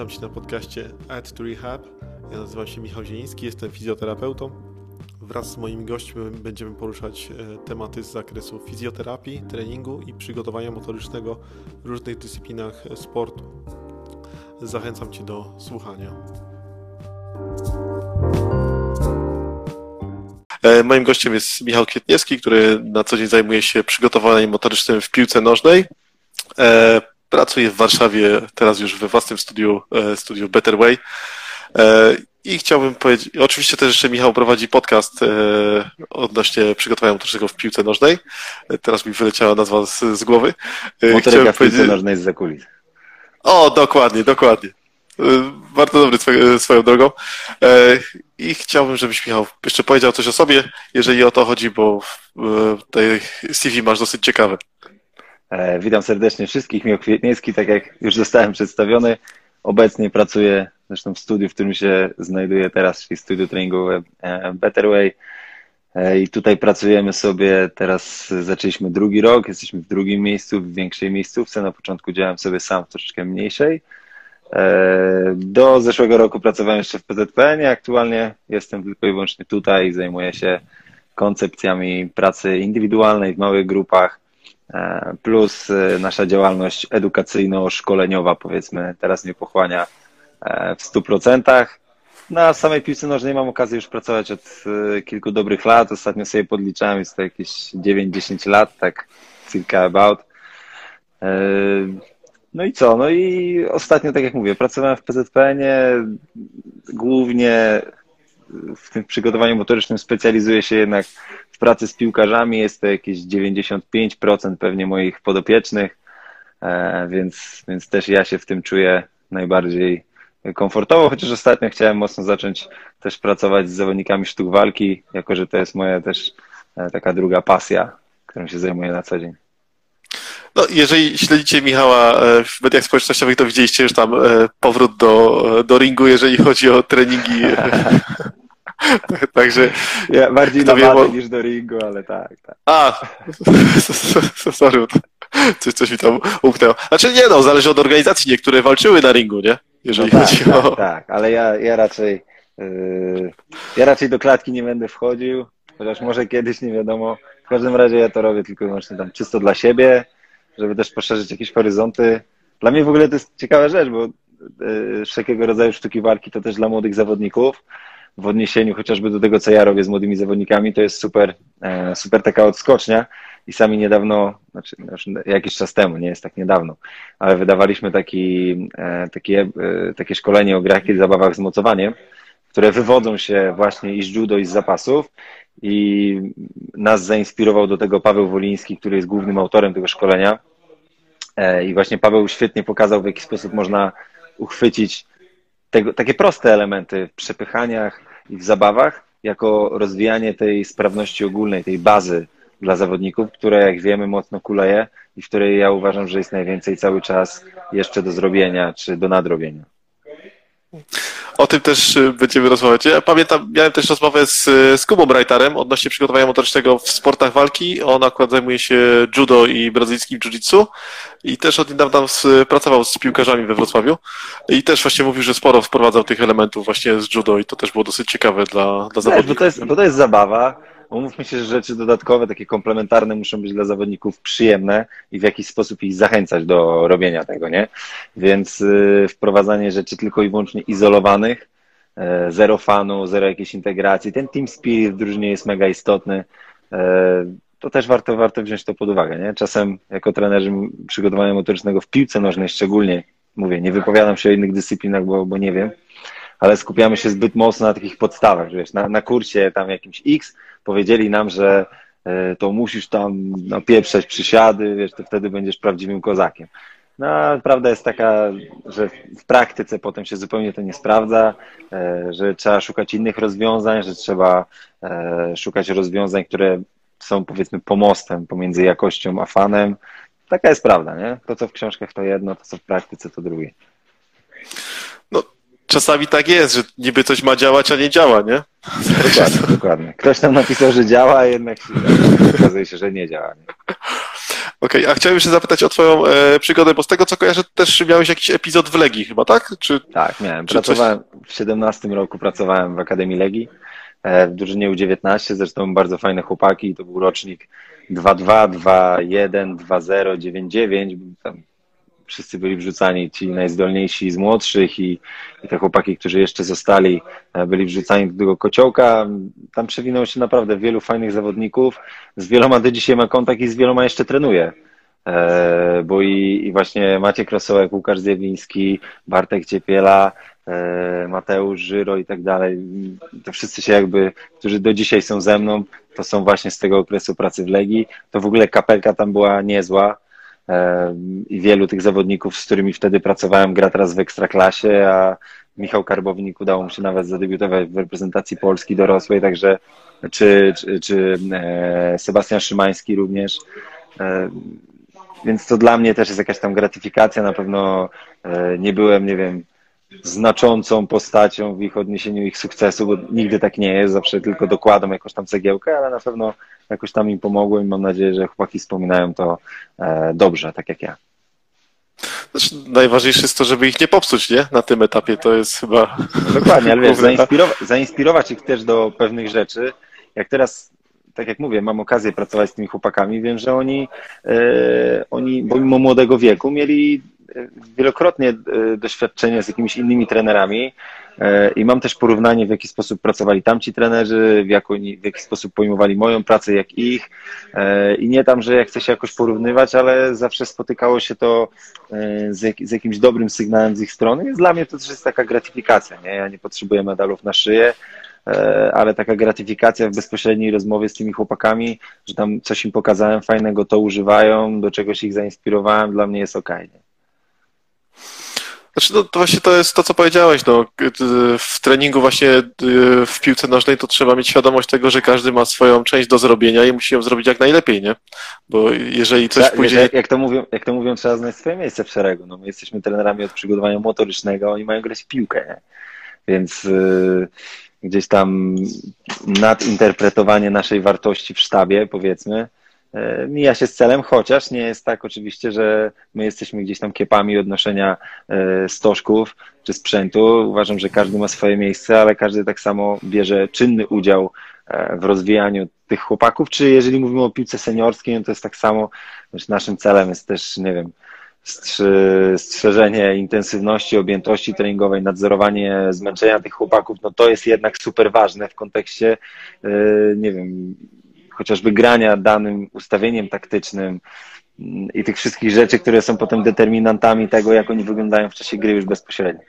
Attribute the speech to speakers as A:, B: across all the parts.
A: Witam Cię na podcaście Add to Rehab. Ja nazywam się Michał Zieliński, jestem fizjoterapeutą. Wraz z moimi gośćmi będziemy poruszać e, tematy z zakresu fizjoterapii, treningu i przygotowania motorycznego w różnych dyscyplinach sportu. Zachęcam Cię do słuchania. E, moim gościem jest Michał Kwietniewski, który na co dzień zajmuje się przygotowaniem motorycznym w piłce nożnej. Pracuję w Warszawie, teraz już we własnym studiu, e, studiu Better Way. E, I chciałbym powiedzieć, oczywiście też jeszcze Michał prowadzi podcast e, odnośnie przygotowania motorycznego w piłce nożnej. Teraz mi wyleciała nazwa z, z głowy.
B: Motoryka w piłce nożnej z zakulis.
A: O, dokładnie, dokładnie. Bardzo dobry swoją, swoją drogą. I chciałbym, żebyś Michał jeszcze powiedział coś o sobie, jeżeli o to chodzi, bo tej CV masz dosyć ciekawe.
B: E, witam serdecznie wszystkich. Michał Kwietniewski, tak jak już zostałem przedstawiony, obecnie pracuję zresztą w studiu, w którym się znajduję teraz, czyli studiu treningowe e, Better Way. E, I tutaj pracujemy sobie, teraz zaczęliśmy drugi rok, jesteśmy w drugim miejscu, w większej miejscówce. Na początku działałem sobie sam w troszeczkę mniejszej. Do zeszłego roku pracowałem jeszcze w PZPN, aktualnie jestem tylko i wyłącznie tutaj i zajmuję się koncepcjami pracy indywidualnej w małych grupach, plus e, nasza działalność edukacyjno-szkoleniowa, powiedzmy, teraz mnie pochłania e, w 100%. Na samej piłce nożnej mam okazję już pracować od kilku dobrych lat. Ostatnio sobie podliczałem, jest to jakieś 9-10 lat, tak circa about. No i co? No i ostatnio, tak jak mówię, pracowałem w PZPN-ie, głównie w tym przygotowaniu motorycznym specjalizuję się jednak pracy z piłkarzami. Jest to jakieś 95% pewnie moich podopiecznych, e, więc, więc też ja się w tym czuję najbardziej komfortowo, chociaż ostatnio chciałem mocno zacząć też pracować z zawodnikami sztuk walki, jako że to jest moja też e, taka druga pasja, którą się zajmuję na co dzień.
A: No, jeżeli śledzicie Michała e, w mediach społecznościowych, to widzieliście już tam powrót do, do ringu, jeżeli chodzi o treningi
B: Także. Ja bardziej na wie, bo... niż do ringu, ale tak. tak.
A: A, sorry, coś, coś mi tam umknęło. Znaczy nie no, zależy od organizacji. Niektóre walczyły na ringu, nie?
B: Jeżeli no tak, chodzi tak, o. Tak, ale ja, ja raczej. Yy, ja raczej do klatki nie będę wchodził, chociaż może kiedyś nie wiadomo. W każdym razie ja to robię tylko i wyłącznie tam czysto dla siebie, żeby też poszerzyć jakieś horyzonty. Dla mnie w ogóle to jest ciekawa rzecz, bo yy, wszelkiego rodzaju sztuki walki to też dla młodych zawodników w odniesieniu chociażby do tego, co ja robię z młodymi zawodnikami, to jest super, e, super taka odskocznia. I sami niedawno, znaczy jakiś czas temu, nie jest tak niedawno, ale wydawaliśmy taki, e, takie, e, takie szkolenie o grach i zabawach z mocowaniem, które wywodzą się właśnie i z judo, i z zapasów. I nas zainspirował do tego Paweł Woliński, który jest głównym autorem tego szkolenia. I właśnie Paweł świetnie pokazał, w jaki sposób można uchwycić tego, takie proste elementy w przepychaniach i w zabawach, jako rozwijanie tej sprawności ogólnej, tej bazy dla zawodników, które jak wiemy mocno kuleje i w której ja uważam, że jest najwięcej cały czas jeszcze do zrobienia czy do nadrobienia.
A: O tym też y, będziemy rozmawiać. Ja pamiętam, miałem też rozmowę z, z Kubą Brajtarem odnośnie przygotowania motorycznego w sportach walki. On akurat zajmuje się judo i brazylijskim jiu-jitsu i też od niedawna pracował z piłkarzami we Wrocławiu i też właśnie mówił, że sporo wprowadzał tych elementów właśnie z judo i to też było dosyć ciekawe dla, dla zawodników.
B: Bo to, jest, bo to jest zabawa Umówmy się, że rzeczy dodatkowe, takie komplementarne muszą być dla zawodników przyjemne i w jakiś sposób ich zachęcać do robienia tego, nie? Więc y, wprowadzanie rzeczy tylko i wyłącznie izolowanych, y, zero fanu, zero jakiejś integracji, ten team spirit w drużynie jest mega istotny. Y, to też warto, warto wziąć to pod uwagę, nie? Czasem jako trenerzy przygotowania motorycznego w piłce nożnej szczególnie, mówię, nie wypowiadam się o innych dyscyplinach, bo, bo nie wiem, ale skupiamy się zbyt mocno na takich podstawach, wiesz, na, na kursie tam jakimś X powiedzieli nam, że e, to musisz tam napieprzać przysiady, wiesz, to wtedy będziesz prawdziwym kozakiem. No, prawda jest taka, że w praktyce potem się zupełnie to nie sprawdza, e, że trzeba szukać innych rozwiązań, że trzeba e, szukać rozwiązań, które są powiedzmy pomostem pomiędzy jakością a fanem. Taka jest prawda, nie? To, co w książkach to jedno, to, co w praktyce to drugie
A: czasami tak jest, że niby coś ma działać, a nie działa, nie?
B: Dokładnie, dokładnie. Ktoś tam napisał, że działa, a jednak okazuje się, że nie działa. Nie?
A: Okej, okay, a chciałem jeszcze zapytać o twoją e, przygodę, bo z tego co kojarzę, też miałeś jakiś epizod w Legii chyba, tak?
B: Czy, tak, miałem. Czy pracowałem, coś... w 17 roku pracowałem w Akademii Legii, e, w drużynie U19, zresztą bardzo fajne chłopaki, to był rocznik 2-2, 2-1, 2-0, 9-9, tam wszyscy byli wrzucani, ci najzdolniejsi z młodszych i, i te chłopaki, którzy jeszcze zostali, e, byli wrzucani do tego kociołka. Tam przewinęło się naprawdę wielu fajnych zawodników. Z wieloma do dzisiaj ma kontakt i z wieloma jeszcze trenuje. E, bo i, i właśnie Maciek Rosołek, Łukasz Zjewiński, Bartek Ciepiela, e, Mateusz Żyro i tak dalej. To wszyscy się jakby, którzy do dzisiaj są ze mną, to są właśnie z tego okresu pracy w Legii. To w ogóle kapelka tam była niezła i wielu tych zawodników, z którymi wtedy pracowałem, gra teraz w Ekstraklasie, a Michał Karbownik udało mu się nawet zadebiutować w reprezentacji Polski dorosłej, także czy, czy, czy e, Sebastian Szymański również. Więc to dla mnie też jest jakaś tam gratyfikacja. Na pewno e, nie byłem, nie wiem, znaczącą postacią w ich odniesieniu ich sukcesu, bo nigdy tak nie jest, zawsze tylko dokładam jakąś tam cegiełkę, ale na pewno jakoś tam im pomogłem i mam nadzieję, że chłopaki wspominają to e, dobrze, tak jak ja.
A: Znaczy, najważniejsze jest to, żeby ich nie popsuć, nie? Na tym etapie to jest chyba...
B: Dokładnie, ale wiesz, zainspirować, zainspirować ich też do pewnych rzeczy. Jak teraz tak jak mówię, mam okazję pracować z tymi chłopakami, wiem, że oni, e, oni pomimo młodego wieku mieli wielokrotnie e, doświadczenie z jakimiś innymi trenerami e, i mam też porównanie, w jaki sposób pracowali tamci trenerzy, w, jak oni, w jaki sposób pojmowali moją pracę, jak ich. E, I nie tam, że ja chcę się jakoś porównywać, ale zawsze spotykało się to z, jak, z jakimś dobrym sygnałem z ich strony. Więc dla mnie to też jest taka gratyfikacja. Nie? Ja nie potrzebuję medalów na szyję ale taka gratyfikacja w bezpośredniej rozmowie z tymi chłopakami, że tam coś im pokazałem fajnego, to używają, do czegoś ich zainspirowałem, dla mnie jest ok. Nie?
A: Znaczy, no, to właśnie to jest to, co powiedziałeś. No, w treningu właśnie w piłce nożnej to trzeba mieć świadomość tego, że każdy ma swoją część do zrobienia i musi ją zrobić jak najlepiej, nie? Bo jeżeli coś ja, pójdzie...
B: Jak to, mówią, jak to mówią, trzeba znaleźć swoje miejsce w szeregu. No, my jesteśmy trenerami od przygotowania motorycznego, oni mają grać w piłkę, nie? Więc yy, gdzieś tam nadinterpretowanie naszej wartości w sztabie, powiedzmy, mija się z celem, chociaż nie jest tak oczywiście, że my jesteśmy gdzieś tam kiepami odnoszenia e, stożków czy sprzętu. Uważam, że każdy ma swoje miejsce, ale każdy tak samo bierze czynny udział e, w rozwijaniu tych chłopaków, czy jeżeli mówimy o piłce seniorskiej, no to jest tak samo, naszym celem jest też, nie wiem, strzeżenie intensywności, objętości treningowej, nadzorowanie zmęczenia tych chłopaków, no to jest jednak super ważne w kontekście, nie wiem, chociażby grania danym ustawieniem taktycznym mm, i tych wszystkich rzeczy, które są potem determinantami tego, jak oni wyglądają w czasie gry już bezpośrednio.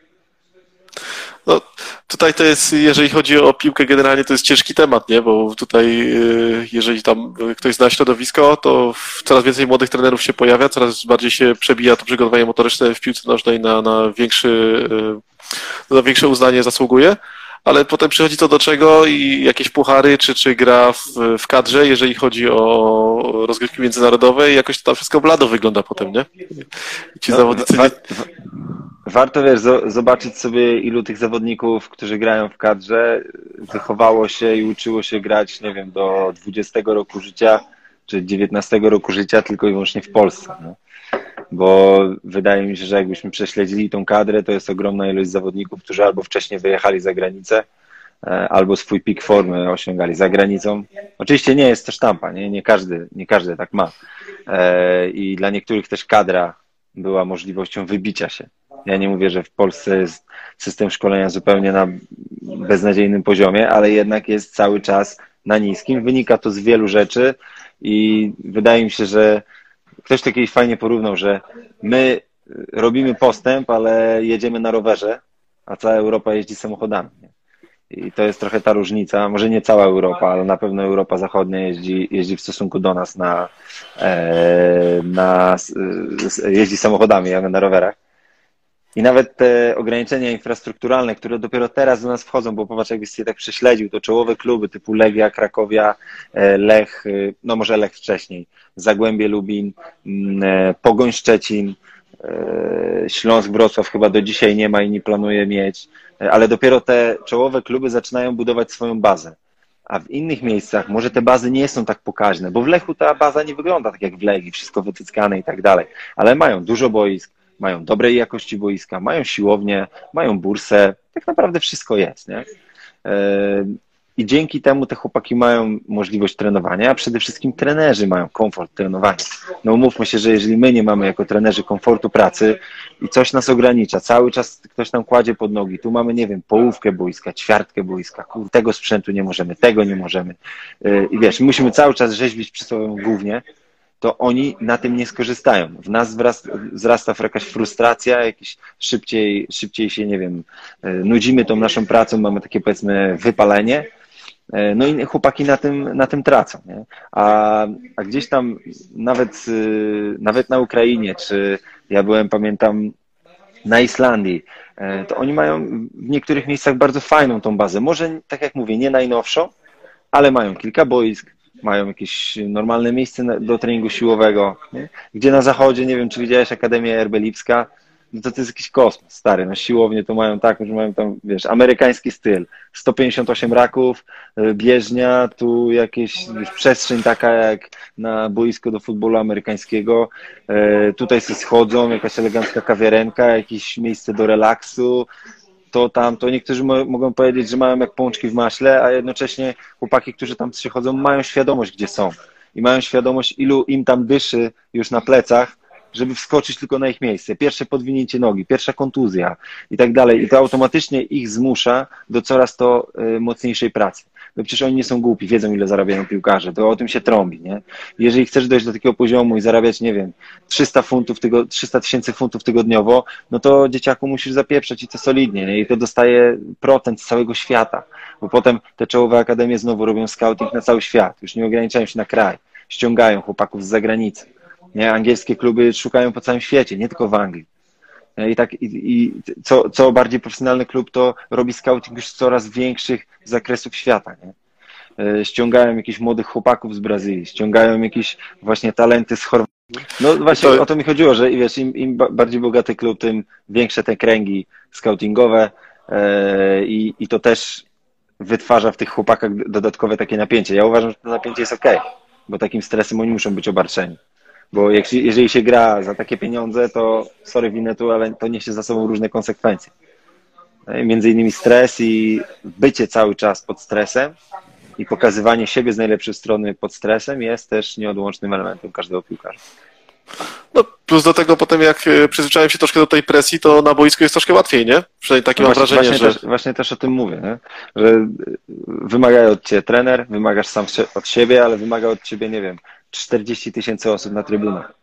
A: No, tutaj to jest, jeżeli chodzi o piłkę generalnie, to jest ciężki temat, nie? Bo tutaj, y, jeżeli tam ktoś zna środowisko, to coraz więcej młodych trenerów się pojawia, coraz bardziej się przebija to przygotowanie motoryczne w piłce nożnej na, na, większy, y, na większe uznanie zasługuje ale potem przychodzi to do czego i jakieś puchary, czy, czy gra w, w kadrze, jeżeli chodzi o rozgrywki międzynarodowe i jakoś to tam wszystko blado wygląda potem, nie? Ci no, zawodnicy... Wa
B: warto, wiesz, zobaczyć sobie, ilu tych zawodników, którzy grają w kadrze, wychowało się i uczyło się grać, nie wiem, do 20 roku życia, czy 19 roku życia, tylko i wyłącznie w Polsce. No bo wydaje mi się, że jakbyśmy prześledzili tą kadrę, to jest ogromna ilość zawodników, którzy albo wcześniej wyjechali za granicę, e, albo swój pik formy osiągali za granicą. Oczywiście nie jest to sztampa, nie, nie, każdy, nie każdy tak ma. E, I dla niektórych też kadra była możliwością wybicia się. Ja nie mówię, że w Polsce jest system szkolenia zupełnie na beznadziejnym poziomie, ale jednak jest cały czas na niskim. Wynika to z wielu rzeczy i wydaje mi się, że ktoś to kiedyś fajnie porównał, że my robimy postęp, ale jedziemy na rowerze, a cała Europa jeździ samochodami. I to jest trochę ta różnica. Może nie cała Europa, ale na pewno Europa Zachodnia jeździ, jeździ w stosunku do nas na, e, na jeździ samochodami, a my na rowerach. I nawet te ograniczenia infrastrukturalne, które dopiero teraz do nas wchodzą, bo popatrz, jakbyś się tak prześledził, to czołowe kluby typu Legia, Krakowia, e, Lech, e, no może Lech wcześniej, Zagłębie Lubin, mm, e, Pogoń Szczecin, Śląsk Wrocław chyba do dzisiaj nie ma i nie planuje mieć, ale dopiero te czołowe kluby zaczynają budować swoją bazę. a w innych miejscach może te bazy nie są tak pokaźne, bo w Lechu ta baza nie wygląda tak jak w Legii, wszystko wycyckane i tak dalej, ale mają dużo boisk, mają dobrej jakości boiska, mają siłownię, mają bursę, tak naprawdę wszystko jest, nie? E, I dzięki temu te chłopaki mają możliwość trenowania, a przede wszystkim trenerzy mają komfort trenowania. No umówmy się, że jeżeli my nie mamy jako trenerzy komfortu pracy i coś nas ogranicza, cały czas ktoś nam kładzie pod nogi, tu mamy, nie wiem, połówkę boiska, ćwiartkę boiska, tego sprzętu nie możemy, tego nie możemy. E, I wiesz, musimy cały czas rzeźbić przy sobie głównie, to oni na tym nie skorzystają. W nas wzrasta, jakaś frustracja, jakiś szybciej, szybciej się, nie wiem, e, nudzimy tą naszą pracą, mamy takie powiedzmy wypalenie. E, no i chłopaki na tym, na tym tracą. Nie? A, a gdzieś tam nawet, e, nawet na Ukrainie, czy ja byłem, pamiętam, na Islandii, to oni mają w niektórych miejscach bardzo fajną tą bazę. Może, tak jak mówię, nie najnowszą, ale mają kilka boisk, mają jakieś normalne miejsce do treningu siłowego, nie? gdzie na zachodzie, nie wiem, czy widziałeś Akademię Erbelipska, no to to jest jakiś kosmos, stary, no siłownie to mają tak, że mają tam, wiesz, amerykański styl, 158 raków, y, bieżnia, tu jakieś wiesz, przestrzeń taka jak na boisko do futbolu amerykańskiego, y, tutaj się schodzą, jakaś elegancka kawiarenka, jakieś miejsce do relaksu, to tam, to niektórzy mogą powiedzieć, że mają jak pączki w maśle, a jednocześnie chłopaki, którzy tam przychodzą, mają świadomość, gdzie są. I mają świadomość, ilu im tam dyszy już na plecach, żeby wskoczyć tylko na ich miejsce. Pierwsze podwinięcie nogi, pierwsza kontuzja i tak dalej. I to automatycznie ich zmusza do coraz to y, mocniejszej pracy no przecież oni nie są głupi, wiedzą ile zarabiają piłkarze, to o tym się trąbi, nie? Jeżeli chcesz dojść do takiego poziomu i zarabiać, nie wiem, 300 funtów, tygo, 300 tysięcy funtów tygodniowo, no to dzieciaku musisz zapieprzać i to solidnie, nie? I to dostaje procent z całego świata, bo potem te czołowe akademie znowu robią scouting na cały świat, już nie ograniczają się na kraj, ściągają chłopaków z zagranicy, nie? Angielskie kluby szukają po całym świecie, nie tylko w Anglii. I tak, i, i co, co bardziej profesjonalny klub, to robi scouting już coraz większych zakresów świata. Nie? E, ściągają jakichś młodych chłopaków z Brazylii, ściągają jakieś właśnie talenty z Chorwacji. No właśnie to... o to mi chodziło, że wiesz, im, im bardziej bogaty klub, tym większe te kręgi scoutingowe e, i, i to też wytwarza w tych chłopakach dodatkowe takie napięcie. Ja uważam, że to napięcie jest ok, bo takim stresem oni muszą być obarczeni. Bo jak, jeżeli się gra za takie pieniądze, to sorry winę tu, ale to niesie za sobą różne konsekwencje. Między innymi stres i bycie cały czas pod stresem i pokazywanie siebie z najlepszej strony pod stresem jest też nieodłącznym elementem każdego piłkarza.
A: No plus do tego potem jak e, przyzwyczaiłem się troszkę do tej presji, to na boisku jest troszkę łatwiej, nie? Przynajmniej takie no mam właśnie, wrażenie,
B: właśnie że... Też, właśnie też o tym mówię, nie? że wymaga od Ciebie trener, wymagasz sam od siebie, ale wymaga od Ciebie, nie wiem, 40 tysięcy osób na trybunach,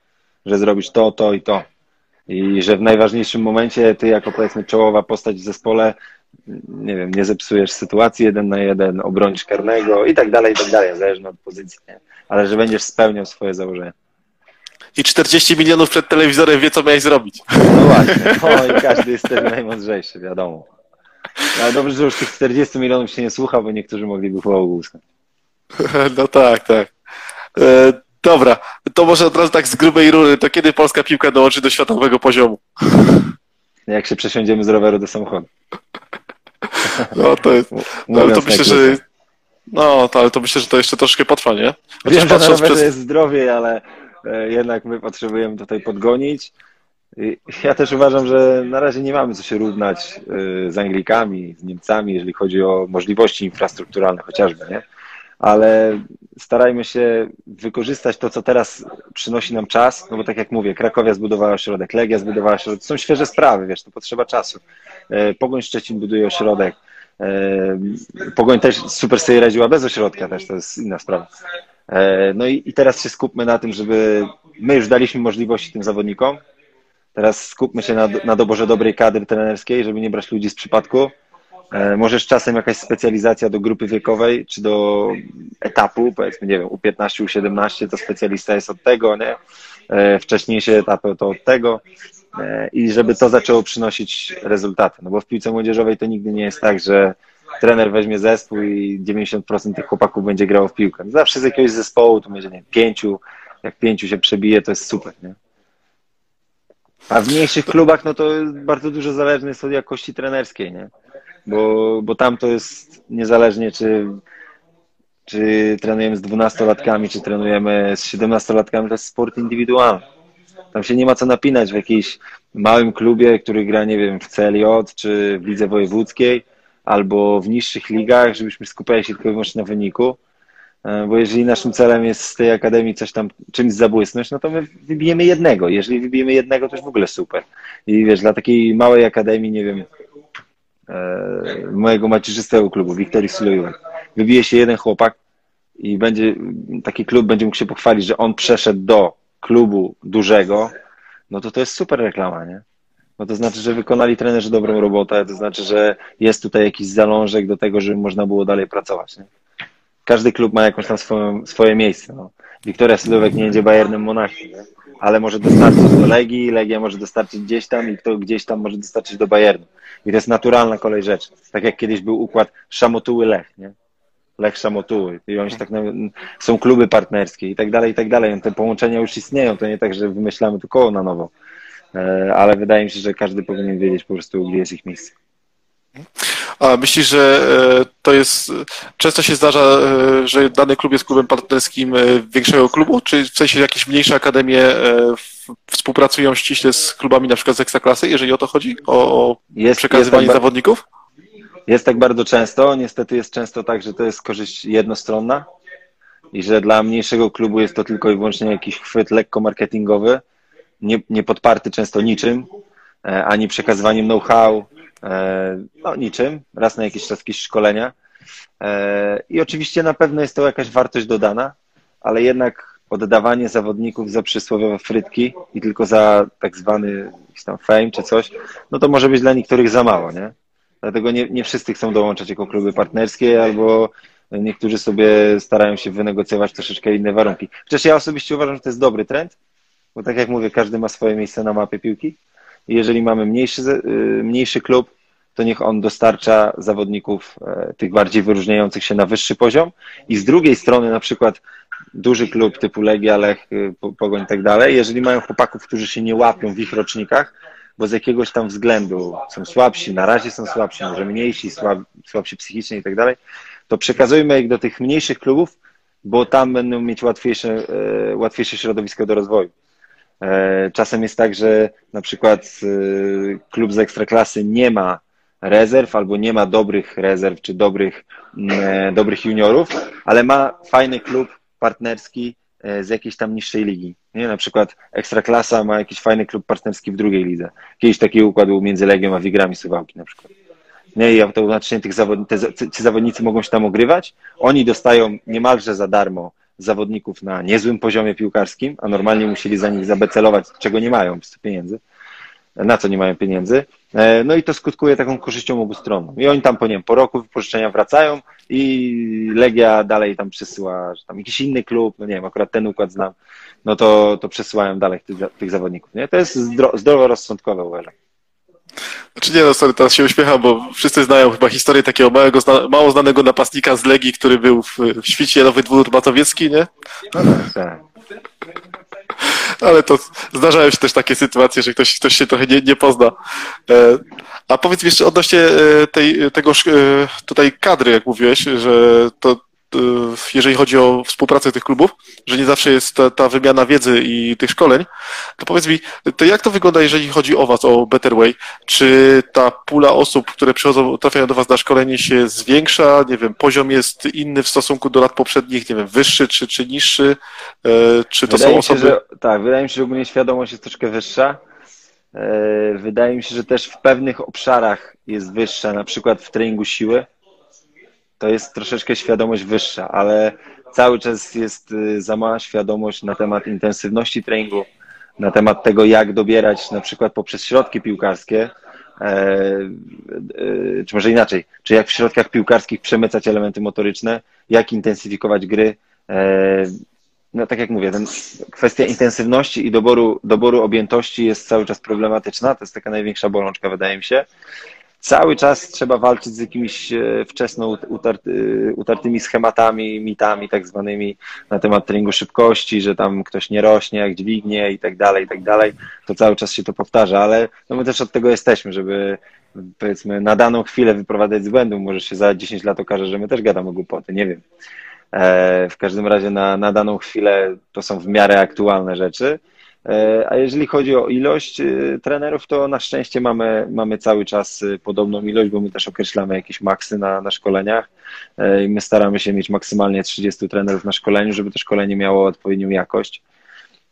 B: że zrobisz to, to i to. I że w najważniejszym momencie ty jako powiedzmy czołowa postać w zespole, nie wiem, nie zepsujesz sytuacji jeden na jeden, obronisz karnego i tak dalej, i tak dalej, zależnie od pozycji, nie? ale że będziesz spełniał swoje założenia.
A: I 40 milionów przed telewizorem wie, co miałeś zrobić.
B: No właśnie, no i każdy jest wtedy najmądrzejszy, wiadomo. Ale dobrze, że już tych 40 milionów się nie słucha, bo niektórzy mogliby chłopu
A: No tak, tak. E, dobra, to może od razu tak z grubej rury, to kiedy polska piłka dołączy do światowego poziomu?
B: Jak się przesiądziemy z roweru do samochodu.
A: No to jest, no, ale to myślę, że no, to, ale to myślę, że to jeszcze troszkę potrwa, nie?
B: Chociaż Wiem, że na przez... jest zdrowie, ale e, jednak my potrzebujemy tutaj podgonić. Ja też uważam, że na razie nie mamy co się równać e, z Anglikami, z Niemcami, jeżeli chodzi o możliwości infrastrukturalne chociażby, nie? Ale starajmy się wykorzystać to, co teraz przynosi nam czas, no bo tak jak mówię, Krakowia zbudowała ośrodek, Legia zbudowała ośrodek, są świeże sprawy, wiesz, to potrzeba czasu. E, Pogoń Szczecin buduje ośrodek, e, Pogoń też super sobie radziła bez ośrodka też, to jest inna sprawa. E, no i, i teraz się skupmy na tym, żeby my już daliśmy możliwości tym zawodnikom, teraz skupmy się na, na doborze dobrej kadry trenerskiej, żeby nie brać ludzi z przypadku, możesz czasem jakaś specjalizacja do grupy wiekowej, czy do etapu, powiedzmy, nie wiem, U15, U17, to specjalista jest od tego, nie? E, wcześniejsze etapy to od tego e, i żeby to zaczęło przynosić rezultaty. No bo w piłce młodzieżowej to nigdy nie jest tak, że trener weźmie zespół i 90% tych chłopaków będzie grało w piłkę. Zawsze z jakiegoś zespołu to będzie, nie wiem, pięciu, jak pięciu się przebije, to jest super, nie? A w mniejszych klubach, no to bardzo dużo zależne jest od jakości trenerskiej, nie? Bo, bo tam to jest niezależnie, czy czy trenujemy z dwunastolatkami, czy trenujemy z siedemnastolatkami, to jest sport indywidualny. Tam się nie ma co napinać w jakimś małym klubie, który gra, nie wiem, w CLJ, czy w lidze wojewódzkiej, albo w niższych ligach, żebyśmy skupiali się tylko i wyłącznie na wyniku. E, bo jeżeli naszym celem jest z tej akademii coś tam, czymś zabłysnąć, no to my wybijemy jednego. Jeżeli wybijemy jednego, to już w ogóle super. I wiesz, dla takiej małej akademii, nie wiem, mojego macierzystego klubu, Wiktorii Sulejówek, wybije się jeden chłopak i będzie, taki klub będzie mógł się pochwalić, że on przeszedł do klubu dużego, no to to jest super reklama, nie? No to znaczy, że wykonali trenerzy dobrą robotę, to znaczy, że jest tutaj jakiś zalążek do tego, żeby można było dalej pracować, nie? Każdy klub ma jakąś tam swoją, swoje miejsce, no. Wiktoria Sylwek nie będzie Bayernem Monachium, ale może dostarczyć do Legii, Legia może dostarczyć gdzieś tam i kto gdzieś tam może dostarczyć do Bayernu. I to jest naturalna kolej rzeczy. Tak jak kiedyś był układ Szamotuły-Lech, nie? Lech Szamotuły. I oni tak, są kluby partnerskie i tak dalej, i tak dalej. Te połączenia już istnieją. To nie tak, że wymyślamy to koło na nowo. E, ale wydaje mi się, że każdy powinien wiedzieć po prostu, gdzie jest ich miejsce.
A: A myślisz, że e, to jest. Często się zdarza, e, że dany klub jest klubem partnerskim większego klubu, czy w sensie jakieś mniejsze akademie współpracują ściśle z klubami na przykład z ekstraklasy, jeżeli o to chodzi? O jest, przekazywanie jest tak zawodników?
B: Jest tak bardzo często. Niestety jest często tak, że to jest korzyść jednostronna i że dla mniejszego klubu jest to tylko i wyłącznie jakiś chwyt lekko marketingowy, nie, nie podparty często niczym, e, ani przekazywaniem know-how, e, no niczym, raz na jakiś czas jakieś szkolenia. E, I oczywiście na pewno jest to jakaś wartość dodana, ale jednak oddawanie zawodników za przysłowiowe frytki i tylko za tak zwany tam fame czy coś, no to może być dla niektórych za mało, nie? Dlatego nie, nie wszyscy chcą dołączać jako kluby partnerskie, albo niektórzy sobie starają się wynegocjować troszeczkę inne warunki. Chociaż ja osobiście uważam, że to jest dobry trend, bo tak jak mówię, każdy ma swoje miejsce na mapie piłki. I jeżeli mamy mniejszy, y, mniejszy klub, to niech on dostarcza zawodników e, tych bardziej wyróżniających się na wyższy poziom. I z drugiej strony, na przykład duży klub typu Legia, Lech, y, Pogoń i tak dalej, jeżeli mają chłopaków, którzy się nie łapią w ich rocznikach, bo z jakiegoś tam względu są słabsi, na razie są słabsi, może mniejsi, słab, słabsi psychicznie i tak dalej, to przekazujmy ich do tych mniejszych klubów, bo tam będą mieć łatwiejsze, e, łatwiejsze środowisko do rozwoju. E, czasem jest tak, że na przykład e, klub z ekstraklasy nie ma rezerw albo nie ma dobrych rezerw czy dobrych, dobrych juniorów, ale ma fajny klub partnerski E, z jakiejś tam niższej ligi. Nie? Na przykład Ekstraklasa ma jakiś fajny klub partnerski w drugiej lidze. Kiedyś taki układ był między Legią a Wigrami Suwałki na przykład. Nie, i automatycznie tych zawod... te, ci zawodnicy mogą się tam ogrywać. Oni dostają niemalże za darmo zawodników na niezłym poziomie piłkarskim, a normalnie musieli za nich zabecelować, czego nie mają, pieniędzy na co nie mają pieniędzy. E, no i to skutkuje taką korzyścią obustronną. I oni tam po, nie wiem, po roku wypożyczenia wracają i Legia dalej tam przesyła, że tam jakiś inny klub, no nie wiem, akurat ten układ znam, no to, to przesyłają dalej tych, tych zawodników. Nie? To jest zdro, zdroworozsądkowe uważam.
A: Znaczy nie, no sorry, teraz się uśmiecham, bo wszyscy znają chyba historię takiego małego, mało znanego napastnika z Legii, który był w, w świcie Nowy Dwór Matowiecki, nie? No tak. Ale to zdarzają się też takie sytuacje, że ktoś, ktoś się trochę nie, nie pozna. E, a powiedz mi jeszcze odnośnie e, tej, tego e, tutaj kadry, jak mówiłeś, że to jeżeli chodzi o współpracę tych klubów, że nie zawsze jest ta, ta, wymiana wiedzy i tych szkoleń, to powiedz mi, to jak to wygląda, jeżeli chodzi o Was, o Better Way? Czy ta pula osób, które przychodzą, trafiają do Was na szkolenie się zwiększa? Nie wiem, poziom jest inny w stosunku do lat poprzednich, nie wiem, wyższy czy, czy niższy? E, czy to wydaje są osoby...
B: Się, że, tak, wydaje mi się, że ogólnie świadomość jest troszkę wyższa. E, wydaje mi się, że też w pewnych obszarach jest wyższa, na przykład w treningu siły to jest troszeczkę świadomość wyższa, ale cały czas jest y, za mała świadomość na temat intensywności treningu, na temat tego, jak dobierać na przykład poprzez środki piłkarskie, e, e, czy może inaczej, czy jak w środkach piłkarskich przemycać elementy motoryczne, jak intensyfikować gry. E, no tak jak mówię, ten, kwestia intensywności i doboru, doboru objętości jest cały czas problematyczna. To jest taka największa bolączka, wydaje mi się cały czas trzeba walczyć z jakimiś e, wczesno utarty, utartymi schematami, mitami tak zwanymi na temat treningu szybkości, że tam ktoś nie rośnie, jak dźwignie i tak dalej, i tak dalej. To cały czas się to powtarza, ale no my też od tego jesteśmy, żeby powiedzmy na daną chwilę wyprowadzać z błędu. Może się za 10 lat okaże, że my też gadamy głupoty, nie wiem. W każdym razie na, na daną chwilę to są w miarę aktualne rzeczy. A jeżeli chodzi o ilość trenerów, to na szczęście mamy, mamy cały czas podobną ilość, bo my też określamy jakieś maksy na, na szkoleniach i my staramy się mieć maksymalnie 30 trenerów na szkoleniu, żeby to szkolenie miało odpowiednią jakość.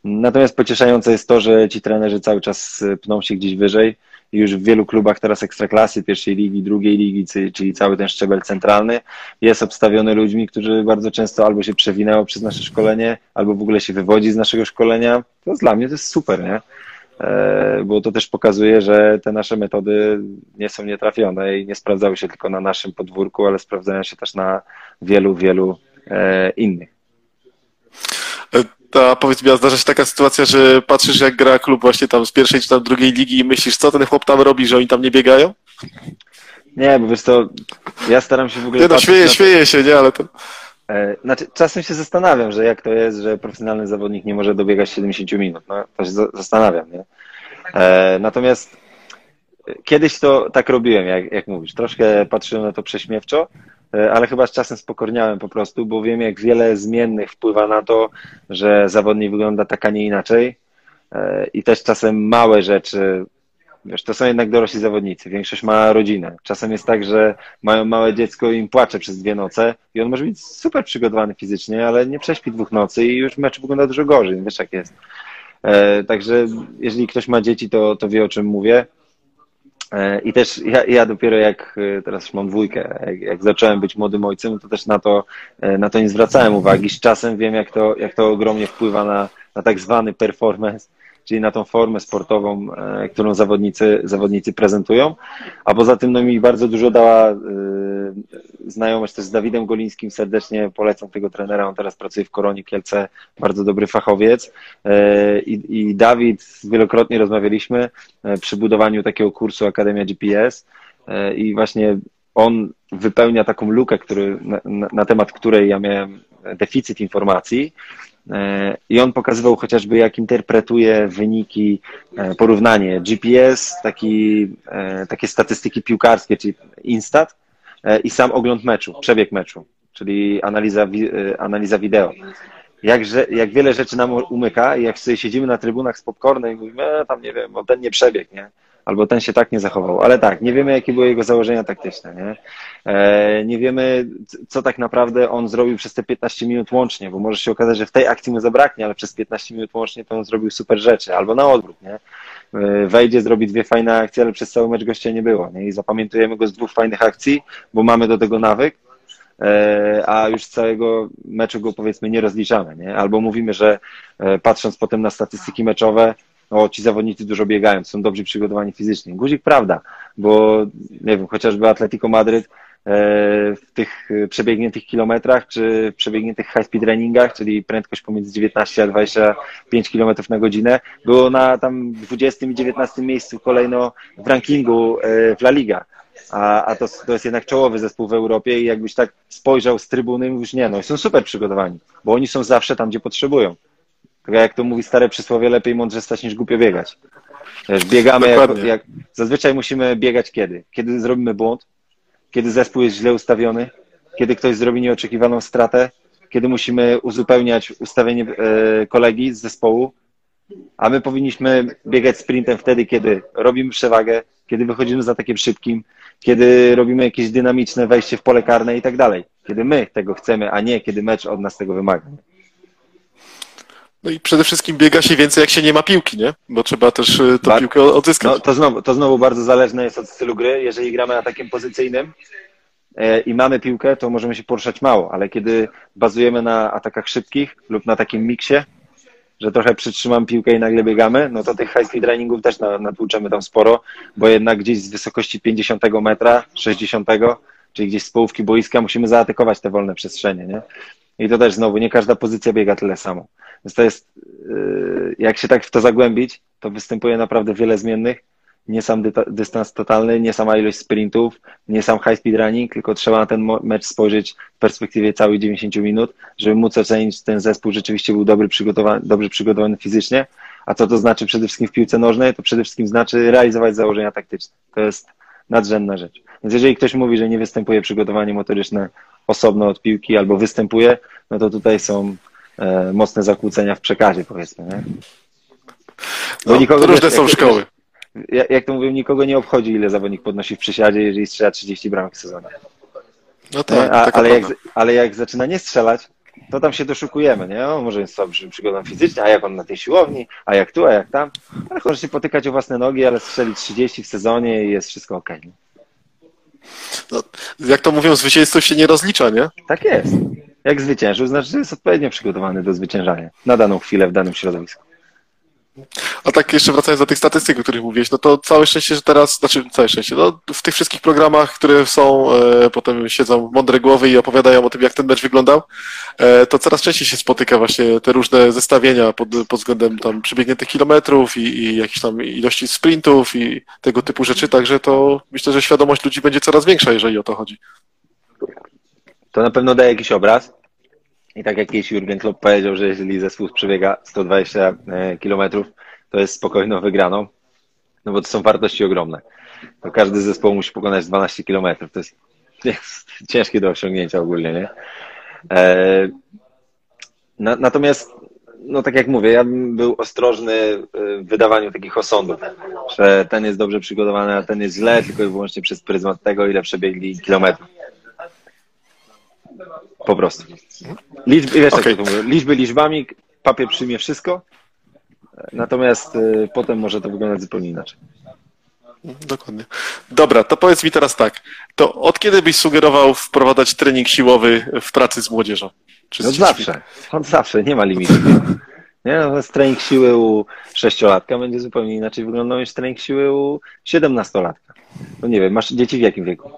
B: Natomiast pocieszające jest to, że ci trenerzy cały czas pną się gdzieś wyżej. Już w wielu klubach teraz ekstraklasy, pierwszej ligi, drugiej ligi, czyli cały ten szczebel centralny jest obstawiony ludźmi, którzy bardzo często albo się przewinęło przez nasze szkolenie, albo w ogóle się wywodzi z naszego szkolenia. To dla mnie to jest super, nie? E, bo to też pokazuje, że te nasze metody nie są nietrafione i nie sprawdzały się tylko na naszym podwórku, ale sprawdzają się też na wielu, wielu e, innych.
A: A powiedz mi, a zdarza się taka sytuacja, że patrzysz jak gra klub właśnie tam z pierwszej czy tam drugiej ligi i myślisz, co ten chłop tam robi, że oni tam nie biegają?
B: Nie, bo wiesz to, ja staram się w ogóle...
A: Nie no, śmieję, śmieję się, nie, ale to...
B: E, znaczy, czasem się zastanawiam, że jak to jest, że profesjonalny zawodnik nie może dobiegać 70 minut. No, to się zastanawiam, nie? E, natomiast kiedyś to tak robiłem, jak, jak mówisz. Troszkę patrzyłem na to prześmiewczo, E, ale chyba z czasem spokorniałem po prostu, bo wiem, jak wiele zmiennych wpływa na to, że zawodnik wygląda tak, a nie inaczej. E, I też czasem małe rzeczy, wiesz, to są jednak dorośli zawodnicy, większość ma rodzinę. Czasem jest tak, że mają małe dziecko i im płacze przez dwie noce i on może być super przygotowany fizycznie, ale nie prześpi dwóch nocy i już mecz wygląda dużo gorzej, wiesz jak jest. E, także jeżeli ktoś ma dzieci, to, to wie o czym mówię. E, I też ja, ja, dopiero jak e, teraz już mam dwójkę, jak, jak, zacząłem być młodym ojcem, to też na to, e, na to nie zwracałem uwagi. Z czasem wiem, jak to, jak to ogromnie wpływa na, na tak zwany performance czyli na tą formę sportową, e, którą zawodnicy, zawodnicy prezentują. A poza tym no, mi bardzo dużo dała e, znajomość też z Dawidem Golińskim. Serdecznie polecam tego trenera. On teraz pracuje w Koronie Kielce, bardzo dobry fachowiec. E, I, i Dawid, wielokrotnie rozmawialiśmy przy budowaniu takiego kursu Akademia GPS i właśnie on wypełnia taką lukę, który, na, na, temat której ja miałem deficyt informacji I on pokazywał chociażby, jak interpretuje wyniki, e, porównanie GPS, taki, e, takie statystyki piłkarskie, czyli Instat i sam ogląd meczu, przebieg meczu, czyli analiza, analiza wideo. Jakże, jak wiele rzeczy nam umyka i jak sobie siedzimy na trybunach z popcornem i mówimy, e, tam nie wiem, o ten nie przebieg, nie? Albo ten się tak nie zachował. Ale tak, nie wiemy, jakie były jego założenia taktyczne. Nie, e, nie wiemy, co tak naprawdę on zrobił przez te 15 minut łącznie, bo może się okazać, że w tej akcji mu zabraknie, ale przez 15 minut łącznie to on zrobił super rzeczy, albo na odwrót. Nie? E, wejdzie, zrobi dwie fajne akcje, ale przez cały mecz gościa nie było. Nie? I zapamiętujemy go z dwóch fajnych akcji, bo mamy do tego nawyk, e, a już z całego meczu go powiedzmy nie rozliczamy, nie? Albo mówimy, że patrząc potem na statystyki meczowe, o, ci zawodnicy dużo biegają, są dobrze przygotowani fizycznie. Guzik prawda, bo nie wiem, chociażby Atletico Madryt e, w tych przebiegniętych kilometrach, czy przebiegniętych high speed trainingach, czyli prędkość pomiędzy 19 a 25 km na godzinę, było na tam 20 i 19 miejscu kolejno w rankingu e, w La Liga. A, a to, to jest jednak czołowy zespół w Europie i jakbyś tak spojrzał z trybuny, mówisz, nie no, są super przygotowani, bo oni są zawsze tam, gdzie potrzebują. Tak jak to mówi stare przysłowie, lepiej mądrze stać niż głupio biegać. Wiesz, biegamy, jak, jak, zazwyczaj musimy biegać kiedy? Kiedy zrobimy błąd, kiedy zespół jest źle ustawiony, kiedy ktoś zrobi nieoczekiwaną stratę, kiedy musimy uzupełniać ustawienie e, kolegi z zespołu, a my powinniśmy biegać sprintem wtedy, kiedy robimy przewagę, kiedy wychodzimy za takim szybkim, kiedy robimy jakieś dynamiczne wejście w pole karne i tak dalej. Kiedy my tego chcemy, a nie kiedy mecz od nas tego wymaga.
A: No i przede wszystkim biega się więcej, jak się nie ma piłki, nie? Bo trzeba też y, tę piłkę odzyskać.
B: No, to, znowu, to znowu bardzo zależne jest od stylu gry. Jeżeli gramy na takim pozycyjnym e, i mamy piłkę, to możemy się poruszać mało, ale kiedy bazujemy na atakach szybkich lub na takim miksie, że trochę przytrzymam piłkę i nagle biegamy, no to tych high speed trainingów też natłuczemy tam sporo, bo jednak gdzieś z wysokości 50 metra, 60, czyli gdzieś z połówki boiska musimy zaatakować te wolne przestrzenie, nie? I to też znowu, nie każda pozycja biega tyle samo. Więc to jest, yy, jak się tak w to zagłębić, to występuje naprawdę wiele zmiennych. Nie sam dystans totalny, nie sama ilość sprintów, nie sam high speed running, tylko trzeba na ten mecz spojrzeć w perspektywie całych 90 minut, żeby móc ocenić, czy ten zespół rzeczywiście był dobry przygotowany, dobrze przygotowany fizycznie. A co to znaczy przede wszystkim w piłce nożnej? To przede wszystkim znaczy realizować założenia taktyczne. To jest nadrzędna rzecz. Więc jeżeli ktoś mówi, że nie występuje przygotowanie motoryczne osobno od piłki albo występuje, no to tutaj są mocne zakłócenia w przekazie, powiedzmy. Nie?
A: Bo no, nikogo, różne wiesz, są jak, szkoły.
B: Jak, jak to mówię, nikogo nie obchodzi, ile zawodnik podnosi w przysiadzie, jeżeli strzela 30 bramek w sezonie. No tak, A, ale, jak, ale jak zaczyna nie strzelać, to tam się doszukujemy, nie? O, może jest słabszy przygodą fizycznie, a jak on na tej siłowni, a jak tu, a jak tam. Ale może się potykać o własne nogi, ale strzeli 30 w sezonie i jest wszystko ok.
A: No, jak to mówią, zwycięstwo się nie rozlicza, nie?
B: Tak jest. Jak zwyciężył, znaczy, że jest odpowiednio przygotowany do zwyciężania na daną chwilę w danym środowisku.
A: A tak jeszcze wracając do tych statystyk, o których mówiłeś, no to całe szczęście, że teraz, znaczy całe szczęście, no w tych wszystkich programach, które są, e, potem siedzą mądre głowy i opowiadają o tym, jak ten mecz wyglądał, e, to coraz częściej się spotyka właśnie te różne zestawienia pod, pod względem tam przebiegniętych kilometrów i, i jakichś tam ilości sprintów i tego typu rzeczy, także to myślę, że świadomość ludzi będzie coraz większa, jeżeli o to chodzi.
B: To na pewno daje jakiś obraz. I tak jak kiedyś Jurgen Klopp powiedział, że jeżeli zespół przebiega 120 e, kilometrów, to jest spokojną wygraną, no bo to są wartości ogromne. To każdy zespół musi pokonać 12 kilometrów. To jest, jest ciężkie do osiągnięcia ogólnie, nie? E, na, natomiast, no tak jak mówię, ja bym był ostrożny w wydawaniu takich osądów, że ten jest dobrze przygotowany, a ten jest źle, tylko i wyłącznie przez pryzmat tego, ile przebiegli kilometrów. Po prostu. Liczby, wiesz, okay. mówię, liczby liczbami, papier przyjmie wszystko, natomiast y, potem może to wyglądać zupełnie inaczej.
A: Dokładnie. Dobra, to powiedz mi teraz tak. To od kiedy byś sugerował wprowadzać trening siłowy w pracy z młodzieżą?
B: Czy z no zawsze. Od zawsze, nie ma limitu. Nie? No, trening siły u sześciolatka będzie zupełnie inaczej wyglądał niż trening siły u siedemnastolatka. No nie wiem, masz dzieci w jakim wieku?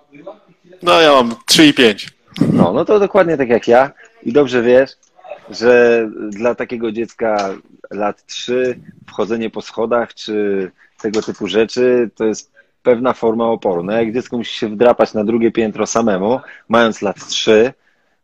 A: No ja mam 3 i 5.
B: No, no to dokładnie tak jak ja i dobrze wiesz, że dla takiego dziecka lat 3 wchodzenie po schodach czy tego typu rzeczy to jest pewna forma oporu. No jak dziecko musi się wdrapać na drugie piętro samemu, mając lat 3,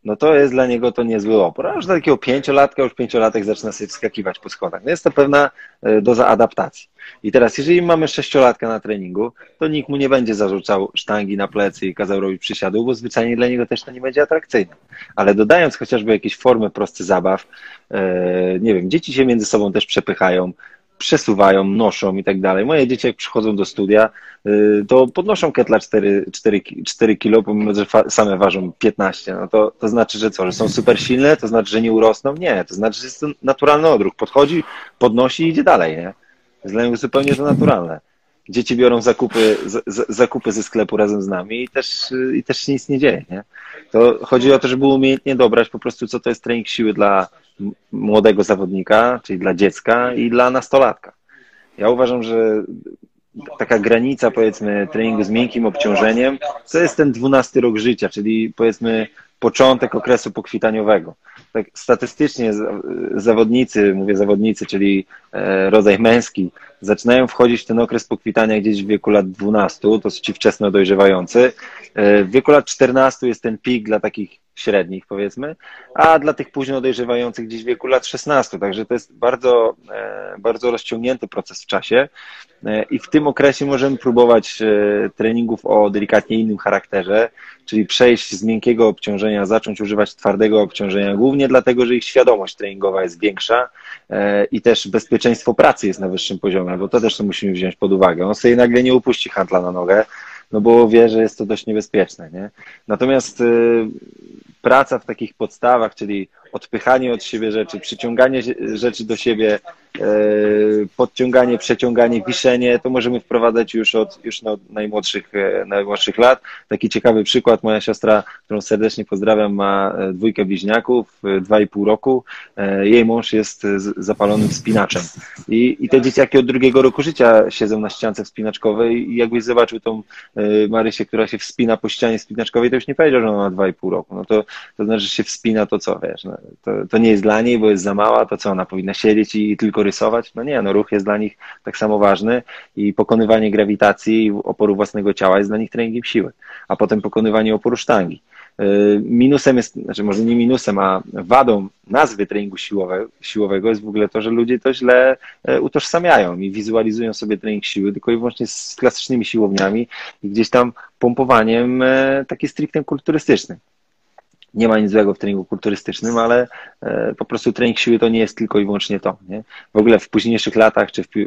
B: no to jest dla niego to niezły opór. A już dla takiego pięciolatka, już pięciolatek zaczyna sobie wskakiwać po schodach. No jest to pewna e, doza adaptacji. I teraz, jeżeli mamy sześciolatka na treningu, to nikt mu nie będzie zarzucał sztangi na plecy i kazał robić przysiadu, bo zwyczajnie dla niego też to nie będzie atrakcyjne. Ale dodając chociażby jakieś formy prosty zabaw, e, nie wiem, dzieci się między sobą też przepychają, przesuwają, noszą i tak dalej. Moje dzieci jak przychodzą do studia, y, to podnoszą ketla 4, 4, 4 kilo, pomimo, że same ważą 15. No to, to znaczy, że co, że są super silne? To znaczy, że nie urosną? Nie, to znaczy, że jest to naturalny odruch. Podchodzi, podnosi i idzie dalej, nie? Jest dla nich zupełnie to naturalne. Dzieci biorą zakupy, z, zakupy ze sklepu razem z nami i też, i też się nic nie dzieje, nie? To chodzi o to, żeby umiejętnie dobrać po prostu, co to jest trening siły dla, młodego zawodnika, czyli dla dziecka i dla nastolatka. Ja uważam, że taka granica, powiedzmy, treningu z miękkim obciążeniem, to jest ten dwunasty rok życia, czyli powiedzmy początek okresu pokwitaniowego. Tak statystycznie zawodnicy, mówię zawodnicy, czyli e, rodzaj męski, zaczynają wchodzić w ten okres pokwitania gdzieś w wieku lat 12, to są ci wczesno dojrzewający. E, w wieku lat 14 jest ten pik dla takich średnich, powiedzmy, a dla tych późno dojrzewających gdzieś w wieku lat 16. Także to jest bardzo, e, bardzo rozciągnięty proces w czasie e, i w tym okresie możemy próbować e, treningów o delikatnie innym charakterze, czyli przejść z miękkiego obciążenia, zacząć używać twardego obciążenia, głównie dlatego, że ich świadomość treningowa jest większa i też bezpieczeństwo pracy jest na wyższym poziomie, bo to też musimy wziąć pod uwagę. On sobie nagle nie upuści handla na nogę, no bo wie, że jest to dość niebezpieczne. Nie? Natomiast praca w takich podstawach, czyli odpychanie od siebie rzeczy, przyciąganie rzeczy do siebie, e, podciąganie, przeciąganie, wiszenie, to możemy wprowadzać już od już no, najmłodszych, e, najmłodszych lat. Taki ciekawy przykład, moja siostra, którą serdecznie pozdrawiam, ma e, dwójkę bliźniaków, dwa i pół roku. Jej mąż jest zapalonym wspinaczem. I, I te dzieciaki od drugiego roku życia siedzą na ściance wspinaczkowej i jakbyś zobaczył tą Marysię, która się wspina po ścianie wspinaczkowej, to już nie powiedział, że ona ma dwa i pół roku. No to, to znaczy, że się wspina, to co, wiesz, no, to, to nie jest dla niej, bo jest za mała, to co, ona powinna siedzieć i tylko rysować? No nie, no ruch jest dla nich tak samo ważny i pokonywanie grawitacji i oporu własnego ciała jest dla nich treningiem siły, a potem pokonywanie oporu sztangi. Minusem jest, znaczy może nie minusem, a wadą nazwy treningu siłowe, siłowego jest w ogóle to, że ludzie to źle utożsamiają i wizualizują sobie trening siły tylko i wyłącznie z klasycznymi siłowniami i gdzieś tam pompowaniem taki stricte kulturystycznym nie ma nic złego w treningu kulturystycznym, ale e, po prostu trening siły to nie jest tylko i wyłącznie to. Nie? W ogóle w późniejszych latach, czy w, e,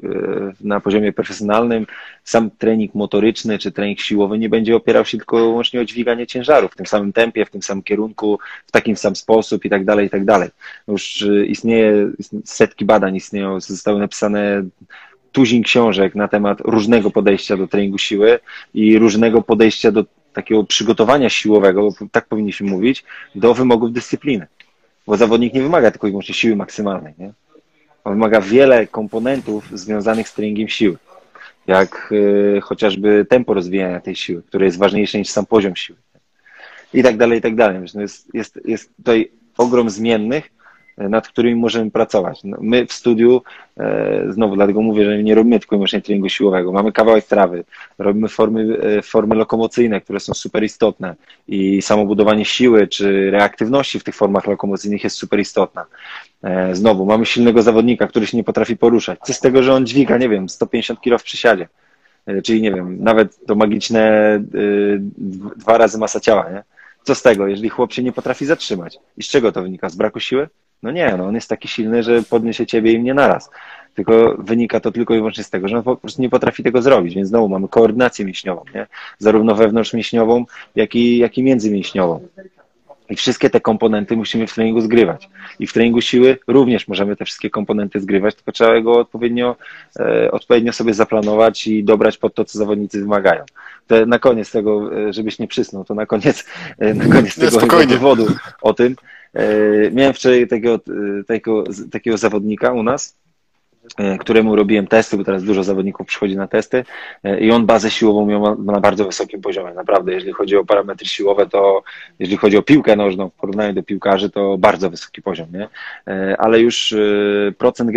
B: na poziomie profesjonalnym, sam trening motoryczny, czy trening siłowy nie będzie opierał się tylko i wyłącznie o dźwiganie ciężarów w tym samym tempie, w tym samym kierunku, w takim sam sposób i tak dalej, i tak dalej. Już e, istnieje, setki badań istnieją, zostały napisane tuzin książek na temat różnego podejścia do treningu siły i różnego podejścia do takiego przygotowania siłowego, bo tak powinniśmy mówić, do wymogów dyscypliny. Bo zawodnik nie wymaga tylko i wyłącznie siły maksymalnej. Nie? On wymaga wiele komponentów związanych z treningiem siły, jak y, chociażby tempo rozwijania tej siły, które jest ważniejsze niż sam poziom siły. I tak dalej, i tak dalej. No jest, jest, jest tutaj ogrom zmiennych, nad którymi możemy pracować. No, my w studiu, e, znowu dlatego mówię, że nie robimy tylko i wyłącznie treningu siłowego. Mamy kawałek trawy, robimy formy, e, formy lokomocyjne, które są super istotne i samo budowanie siły czy reaktywności w tych formach lokomocyjnych jest super istotna. E, znowu, mamy silnego zawodnika, który się nie potrafi poruszać. Co z tego, że on dźwiga, nie wiem, 150 kg w przysiadzie. Czyli nie wiem, nawet to magiczne dwa razy masa ciała, nie? Co z tego, jeżeli chłop się nie potrafi zatrzymać? I z czego to wynika? Z braku siły? No nie, no on jest taki silny, że podniesie ciebie i mnie naraz. Tylko wynika to tylko i wyłącznie z tego, że on po prostu nie potrafi tego zrobić, więc znowu mamy koordynację mięśniową, nie? zarówno wewnątrzmięśniową, jak i, jak i międzymięśniową. I wszystkie te komponenty musimy w treningu zgrywać. I w treningu siły również możemy te wszystkie komponenty zgrywać, tylko trzeba go odpowiednio, e, odpowiednio sobie zaplanować i dobrać pod to, co zawodnicy wymagają. To na koniec tego, e, żebyś nie przysnął, to na koniec, e, na koniec tego dowodu o tym, miałem wczoraj takiego, e, takiego, takiego zawodnika u nas, e, któremu robiłem testy, bo teraz dużo zawodników przychodzi na testy i on bazę siłową miał na bardzo wysokim poziomie. Naprawdę, jeżeli chodzi o parametry siłowe, to jeżeli chodzi o piłkę nożną w porównaniu do piłkarzy, to bardzo wysoki poziom, nie? Ale już procent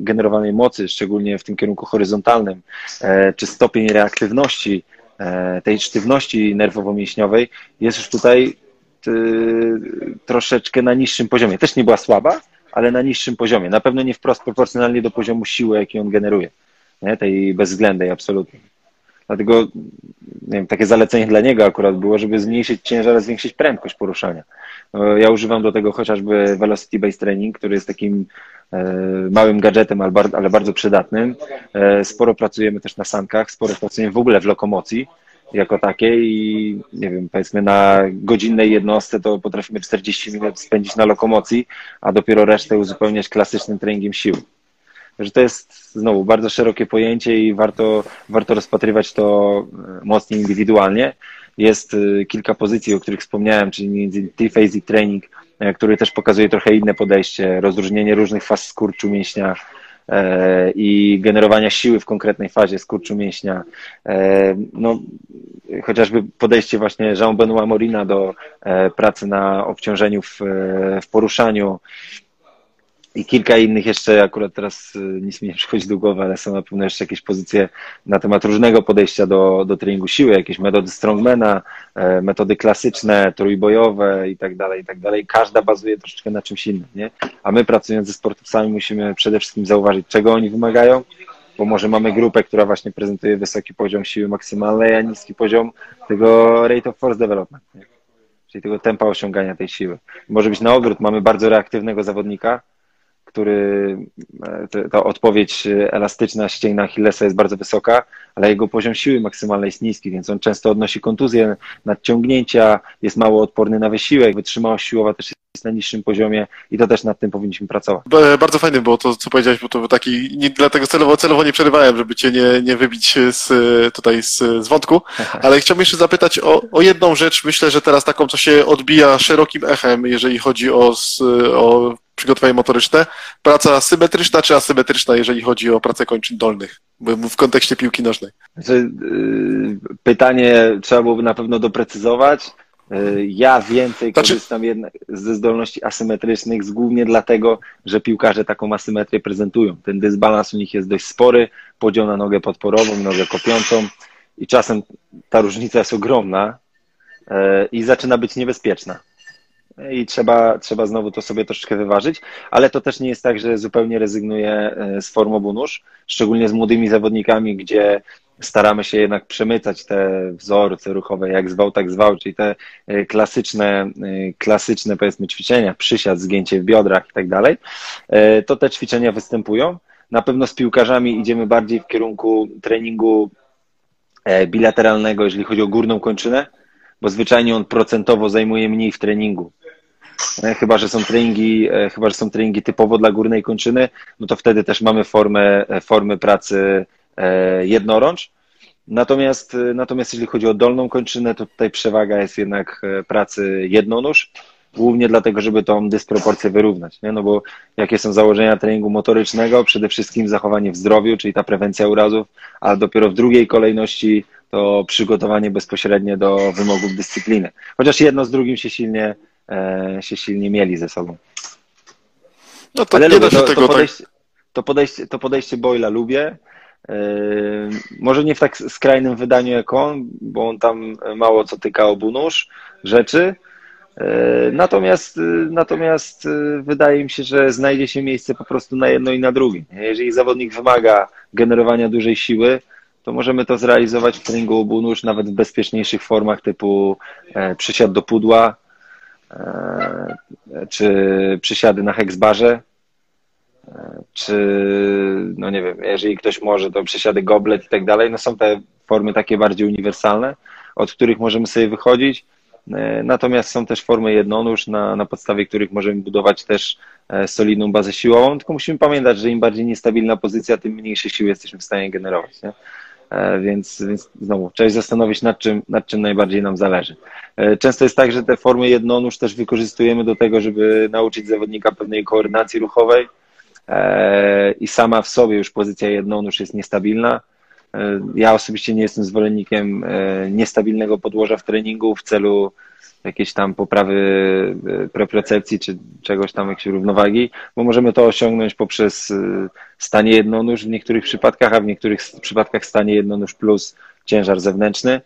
B: generowanej mocy, szczególnie w tym kierunku horyzontalnym, czy stopień reaktywności tej sztywności nerwowo-mięśniowej jest już tutaj troszeczkę na niższym poziomie. Też nie była słaba, ale na niższym poziomie. Na pewno nie wprost proporcjonalnie do poziomu siły, jaki on generuje. Nie? Tej bezwzględnej, absolutnie. Dlatego wiem, takie zalecenie dla niego akurat było, żeby zmniejszyć ciężar, zwiększyć prędkość poruszania. No, ja używam do tego chociażby Velocity Based Training, który jest takim e, małym gadżetem, ale bardzo przydatnym. E, sporo pracujemy też na sankach, sporo pracujemy w ogóle w lokomocji, jako takiej i nie wiem, powiedzmy na godzinnej jednostce to potrafimy 40 minut spędzić na lokomocji, a dopiero resztę uzupełniać klasycznym treningiem siły. Że to jest znowu bardzo szerokie pojęcie i warto, warto rozpatrywać to e, mocniej indywidualnie. Jest e, kilka pozycji, o których wspomniałem, czyli między innymi T-phasic training, e, który też pokazuje trochę inne podejście, rozróżnienie różnych faz skurczu mięśnia, i generowania siły w konkretnej fazie skurczu mięśnia. E, no, chociażby podejście właśnie Jean-Benoît Morina do e, pracy na obciążeniu w, w poruszaniu, i kilka innych jeszcze, akurat teraz y, nic mi nie przychodzi do głowy, ale są na pewno jeszcze jakieś pozycje na temat różnego podejścia do, do treningu siły, jakieś metody strongmana, e, metody klasyczne, trójbojowe i tak dalej, i tak dalej. Każda bazuje troszeczkę na czymś innym, nie? A my pracując ze sportowcami musimy przede wszystkim zauważyć, czego oni wymagają, bo może mamy grupę, która właśnie prezentuje wysoki poziom siły maksymalnej, a niski poziom tego rate of force development, nie? czyli tego tempa osiągania tej siły. Może być na odwrót, mamy bardzo reaktywnego zawodnika, który e, ta odpowiedź elastyczna ścięgna Achillesa jest bardzo wysoka, ale jego poziom siły maksymalnej jest niski, więc on często odnosi kontuzje, nadciągnięcia, jest mało odporny na wysiłek, wytrzymałość siłowa też jest na niższym poziomie i to też nad tym powinniśmy pracować.
A: Bardzo fajne było to, co powiedziałeś, bo to taki, nie, dlatego celowo, celowo nie przerywałem, żeby cię nie, nie wybić z, tutaj z, z wątku, ale chciałbym jeszcze zapytać o, o jedną rzecz, myślę, że teraz taką, co się odbija szerokim echem, jeżeli chodzi o, o przygotowanie motoryczne. Praca symetryczna czy asymetryczna, jeżeli chodzi o pracę kończyn dolnych, w kontekście piłki nożnej?
B: Znaczy, y, pytanie trzeba byłoby na pewno doprecyzować. Y, ja więcej znaczy... korzystam jednak ze zdolności asymetrycznych, głównie dlatego, że piłkarze taką asymetrię prezentują. Ten dysbalans u nich jest dość spory, podział na nogę podporową, nogę kopiącą i czasem ta różnica jest ogromna, i zaczyna być niebezpieczna. I trzeba, trzeba znowu to sobie troszeczkę wyważyć, ale to też nie jest tak, że zupełnie rezygnuję z form nóż, szczególnie z młodymi zawodnikami, gdzie staramy się jednak przemycać te wzorce ruchowe, jak zwał, tak zwał, czyli te e, klasyczne, e, klasyczne powiedzmy ćwiczenia, przysiad, zgięcie w biodrach i tak dalej, e, to te ćwiczenia występują. Na pewno z piłkarzami idziemy bardziej w kierunku treningu bilateralnego, jeżeli chodzi o górną kończynę, bo zwyczajnie on procentowo zajmuje mniej w treningu. Chyba, że są treningi, chyba, że są treningi typowo dla górnej kończyny, no to wtedy też mamy formę, formy pracy jednorącz. Natomiast, e, natomiast jeśli chodzi o dolną kończynę, to tutaj przewaga jest jednak e, pracy jednonóż, głównie dlatego, żeby tą dysproporcję wyrównać. Nie? No bo jakie są założenia treningu motorycznego? Przede wszystkim zachowanie w zdrowiu, czyli ta prewencja urazów, a dopiero w drugiej kolejności to przygotowanie bezpośrednie do wymogów dyscypliny. Chociaż jedno z drugim się silnie, się silnie mieli ze sobą. No to Ale nie lubię, to, tego to, tak- podejście, tak... to, podejście, to podejście Boyla lubię. Yy, może nie w tak skrajnym wydaniu jak on, bo on tam mało co tyka obu nóż rzeczy. Yy, natomiast, yy, natomiast wydaje mi się, że znajdzie się miejsce po prostu na jedno i na drugie. Jeżeli zawodnik wymaga generowania dużej siły, to możemy to zrealizować w treningu obu nóż, nawet w bezpieczniejszych formach typu e, przysiad do pudła, e, czy przysiady na heksbarze, czy, no nie wiem, jeżeli ktoś może, to przesiady goblet i tak dalej, no są te formy takie bardziej uniwersalne, od których możemy sobie wychodzić, e, natomiast są też formy jednonóż, na, na podstawie których możemy budować też e, solidną bazę siłową, tylko musimy pamiętać, że im bardziej niestabilna pozycja, tym mniejsze siły jesteśmy w stanie generować, nie? E, więc, więc znowu, trzeba się zastanowić, nad czym, nad czym najbardziej nam zależy. Często jest tak, że te formy jednonóż też wykorzystujemy do tego, żeby nauczyć zawodnika pewnej koordynacji ruchowej, i sama w sobie już pozycja jednonóż jest niestabilna. E, ja osobiście nie jestem zwolennikiem e, niestabilnego podłoża w treningu w celu jakiejś tam poprawy propriocepcji czy czegoś tam, jakiejś równowagi, bo możemy to osiągnąć poprzez stanie jednonóż w niektórych przypadkach, a w niektórych przypadkach stanie jednonóż plus ciężar zewnętrzny.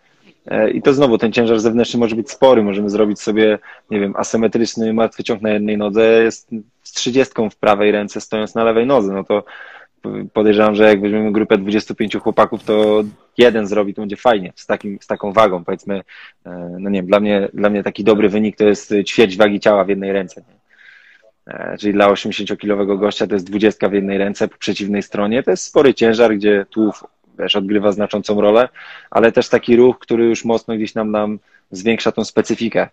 B: I to znowu, ten ciężar zewnętrzny może być spory. Możemy zrobić sobie, nie wiem, asymetryczny martwy ciąg na jednej nodze jest trzydziestką w prawej ręce, stojąc na lewej nodze. No to podejrzewam, że jak weźmiemy grupę 25 chłopaków, to jeden zrobi, to będzie fajnie, z, takim, z taką wagą, powiedzmy, e, no nie wiem, dla mnie, dla mnie taki dobry wynik to jest ćwierć wagi ciała w jednej ręce. E, czyli dla 80-kilowego gościa to jest 20 w jednej ręce, po przeciwnej stronie to jest spory ciężar, gdzie tułów wiesz, odgrywa znaczącą rolę, ale też taki ruch, który już mocno gdzieś nam, nam zwiększa tą specyfikę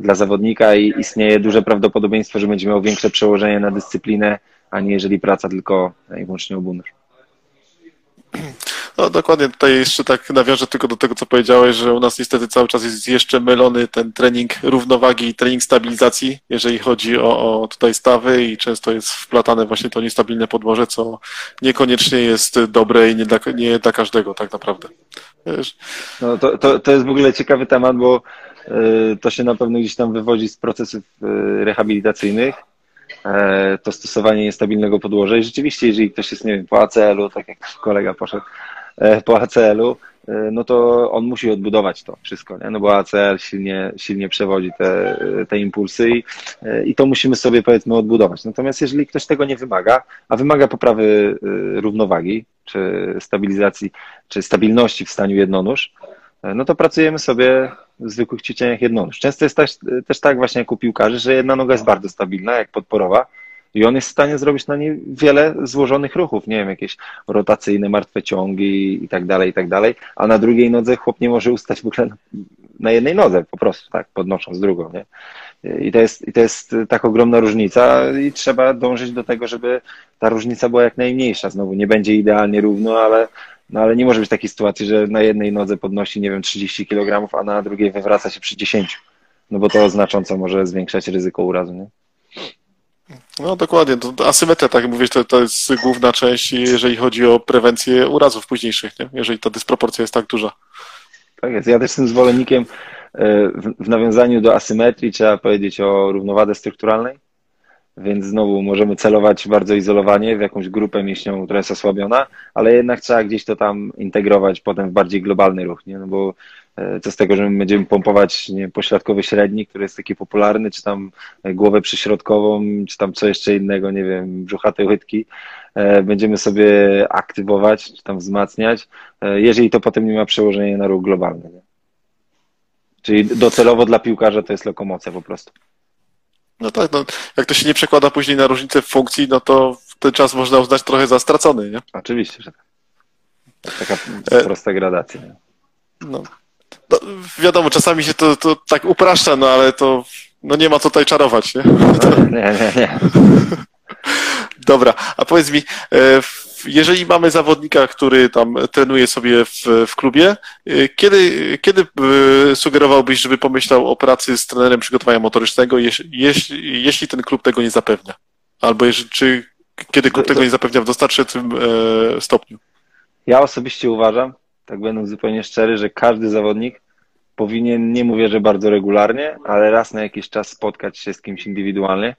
B: dla zawodnika i istnieje duże prawdopodobieństwo, że będzie miał większe przełożenie na dyscyplinę, a nie jeżeli praca tylko i wyłącznie obunóż.
A: No dokładnie, tutaj jeszcze tak nawiążę tylko do tego, co powiedziałeś, że u nas niestety cały czas jest jeszcze mylony ten trening równowagi i trening stabilizacji, jeżeli chodzi o, o tutaj stawy i często jest wplatane właśnie to niestabilne podłoże, co niekoniecznie jest dobre i nie dla, nie dla każdego tak naprawdę.
B: No to, to, to jest w ogóle ciekawy temat, bo to się na pewno gdzieś tam wywodzi z procesów y, rehabilitacyjnych, e, to stosowanie niestabilnego podłoża i rzeczywiście, jeżeli ktoś jest, nie wiem, po ACL-u, tak jak kolega poszedł, E, po ACL-u, e, no to on musi odbudować to wszystko, nie? no bo ACL silnie, silnie przewodzi te, te impulsy i, e, i to musimy sobie powiedzmy odbudować. Natomiast jeżeli ktoś tego nie wymaga, a wymaga poprawy równowagi, czy stabilizacji, czy stabilności w staniu jednonóż, no to pracujemy sobie w zwykłych ćwiczeniach jednonóż. Często jest też, też tak właśnie jak u piłkarzy, że jedna noga jest bardzo stabilna, jak podporowa, i on jest w stanie zrobić na niej wiele złożonych ruchów, nie wiem, jakieś rotacyjne martwe ciągi i tak dalej, i tak dalej, a na drugiej nodze chłop nie może ustać w ogóle na jednej nodze, po prostu, tak, podnosząc drugą, nie? I to, jest, I to jest tak ogromna różnica i trzeba dążyć do tego, żeby ta różnica była jak najmniejsza. Znowu nie będzie idealnie równo, ale, no ale nie może być takiej sytuacji, że na jednej nodze podnosi, nie wiem, 30 kg, a na drugiej wywraca się przy 10. No bo to znacząco może zwiększać ryzyko urazu, nie?
A: No dokładnie, to asymetria, tak jak mówisz, to, to jest główna część, jeżeli chodzi o prewencję urazów późniejszych, nie? jeżeli ta dysproporcja jest tak duża.
B: Tak jest, ja też jestem zwolennikiem e, w nawiązaniu do asymetrii trzeba powiedzieć o równowadze strukturalnej, więc znowu możemy celować bardzo izolowanie w jakąś grupę mięśniową, która jest osłabiona, ale jednak trzeba gdzieś to tam integrować potem w bardziej globalny ruch, nie? No bo E, co z tego, że my będziemy pompować nie, pośrodkowy średni, który jest taki popularny, czy tam głowę przyśrodkową, czy tam co jeszcze innego, nie wiem, brzuchate łydki, e, będziemy sobie aktywować, czy tam wzmacniać, e, jeżeli to potem nie ma przełożenia na ruch globalny. Nie? Czyli docelowo dla piłkarza to jest lokomocja po prostu.
A: No tak, no, jak to się nie przekłada później na różnicę w funkcji, no to ten czas można uznać trochę za stracony, nie?
B: Oczywiście, że tak. Taka prosta gradacja. Nie?
A: No, no, wiadomo, czasami się to, to tak upraszcza, no ale to no nie ma tutaj czarować, nie?
B: Nie, nie, nie.
A: Dobra, a powiedz mi, e, jeżeli mamy zawodnika, który tam trenuje sobie w, w klubie, e, kiedy, kiedy e, sugerowałbyś, żeby pomyślał o pracy z trenerem przygotowania motorycznego, jeśli, jeśli ten klub tego nie zapewnia? Albo jeżeli, czy kiedy klub tego nie zapewnia w dostarczającym stopniu?
B: Ja osobiście uważam, tak będąc zupełnie szczery, że każdy zawodnik powinien, nie mówię, że bardzo regularnie, ale raz na jakiś czas spotkać się z kimś indywidualnie, e,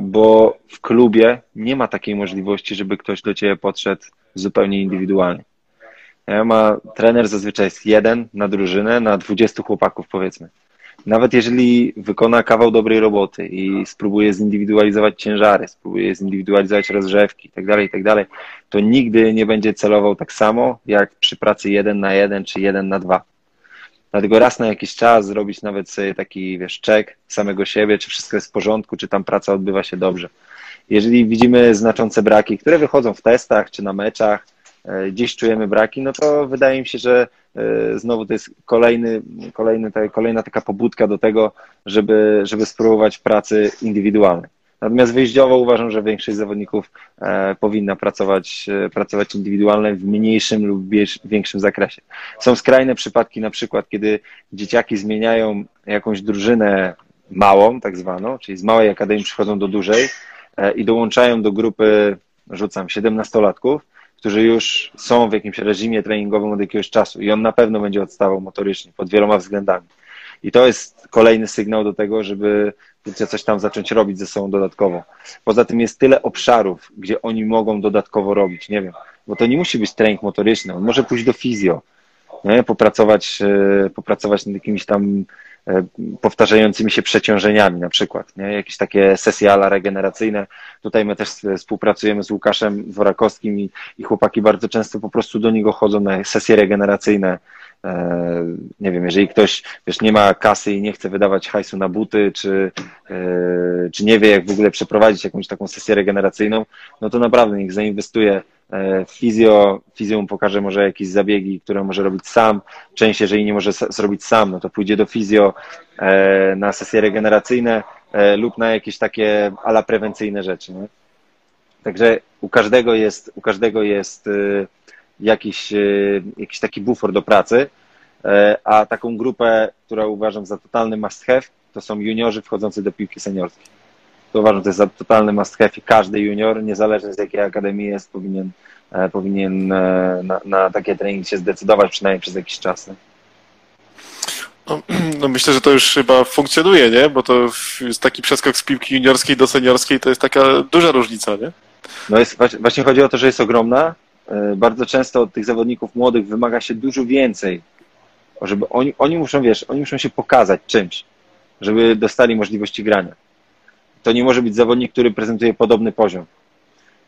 B: bo w klubie nie ma takiej możliwości, żeby ktoś do ciebie podszedł zupełnie indywidualnie. Ma, trener zazwyczaj jest jeden na drużynę, na 20 chłopaków powiedzmy. Nawet jeżeli wykona kawał dobrej roboty i spróbuje zindywidualizować ciężary, spróbuje zindywidualizować rozrzewki itd., tak itd., tak to nigdy nie będzie celował tak samo jak przy pracy jeden na jeden czy jeden na dwa. Dlatego raz na jakiś czas zrobić nawet sobie taki, wiesz, czek samego siebie, czy wszystko jest w porządku, czy tam praca odbywa się dobrze. Jeżeli widzimy znaczące braki, które wychodzą w testach czy na meczach, e, gdzieś czujemy braki, no to wydaje mi się, że e, znowu to jest kolejny, kolejny, kolejna taka pobudka do tego, żeby, żeby spróbować pracy indywidualnej. Natomiast wyjściowo uważam, że większość zawodników e, powinna pracować, e, pracować indywidualnie w mniejszym lub większym zakresie. Są skrajne przypadki, na przykład, kiedy dzieciaki zmieniają jakąś drużynę małą, tak zwaną, czyli z małej akademii przychodzą do dużej e, i dołączają do grupy, rzucam, 17-latków, którzy już są w jakimś reżimie treningowym od jakiegoś czasu i on na pewno będzie odstawał motorycznie pod wieloma względami. I to jest kolejny sygnał do tego, żeby coś tam zacząć robić ze sobą dodatkowo. Poza tym jest tyle obszarów, gdzie oni mogą dodatkowo robić, nie wiem, bo to nie musi być trening motoryczny, on może pójść do fizjo, nie? Popracować, e, popracować nad jakimiś tam e, powtarzającymi się przeciążeniami na przykład, nie? jakieś takie sesje ala regeneracyjne. Tutaj my też współpracujemy z Łukaszem Worakowskim i, i chłopaki bardzo często po prostu do niego chodzą na sesje regeneracyjne, nie wiem, jeżeli ktoś wiesz, nie ma kasy i nie chce wydawać hajsu na buty, czy, e, czy nie wie, jak w ogóle przeprowadzić jakąś taką sesję regeneracyjną, no to naprawdę niech zainwestuje e, w fizjo, fizjo mu pokaże może jakieś zabiegi, które może robić sam. Część, jeżeli nie może zrobić sam, no to pójdzie do fizjo na sesje regeneracyjne lub na jakieś takie ala prewencyjne rzeczy. Nie? Także u każdego jest, u każdego jest jakiś, e, jakiś taki bufor do pracy, e, a taką grupę, która uważam za totalny must have, to są juniorzy wchodzący do piłki seniorskiej. To uważam, to jest za totalny must have i każdy junior, niezależnie z jakiej akademii jest, powinien, e, powinien na, na takie treningi się zdecydować, przynajmniej przez jakiś czas.
A: No, no, myślę, że to już chyba funkcjonuje, nie? Bo to jest taki przeskok z piłki juniorskiej do seniorskiej, to jest taka duża różnica, nie?
B: No jest, właśnie chodzi o to, że jest ogromna, bardzo często od tych zawodników młodych wymaga się dużo więcej, żeby oni, oni muszą, wiesz, oni muszą się pokazać czymś, żeby dostali możliwości grania. To nie może być zawodnik, który prezentuje podobny poziom.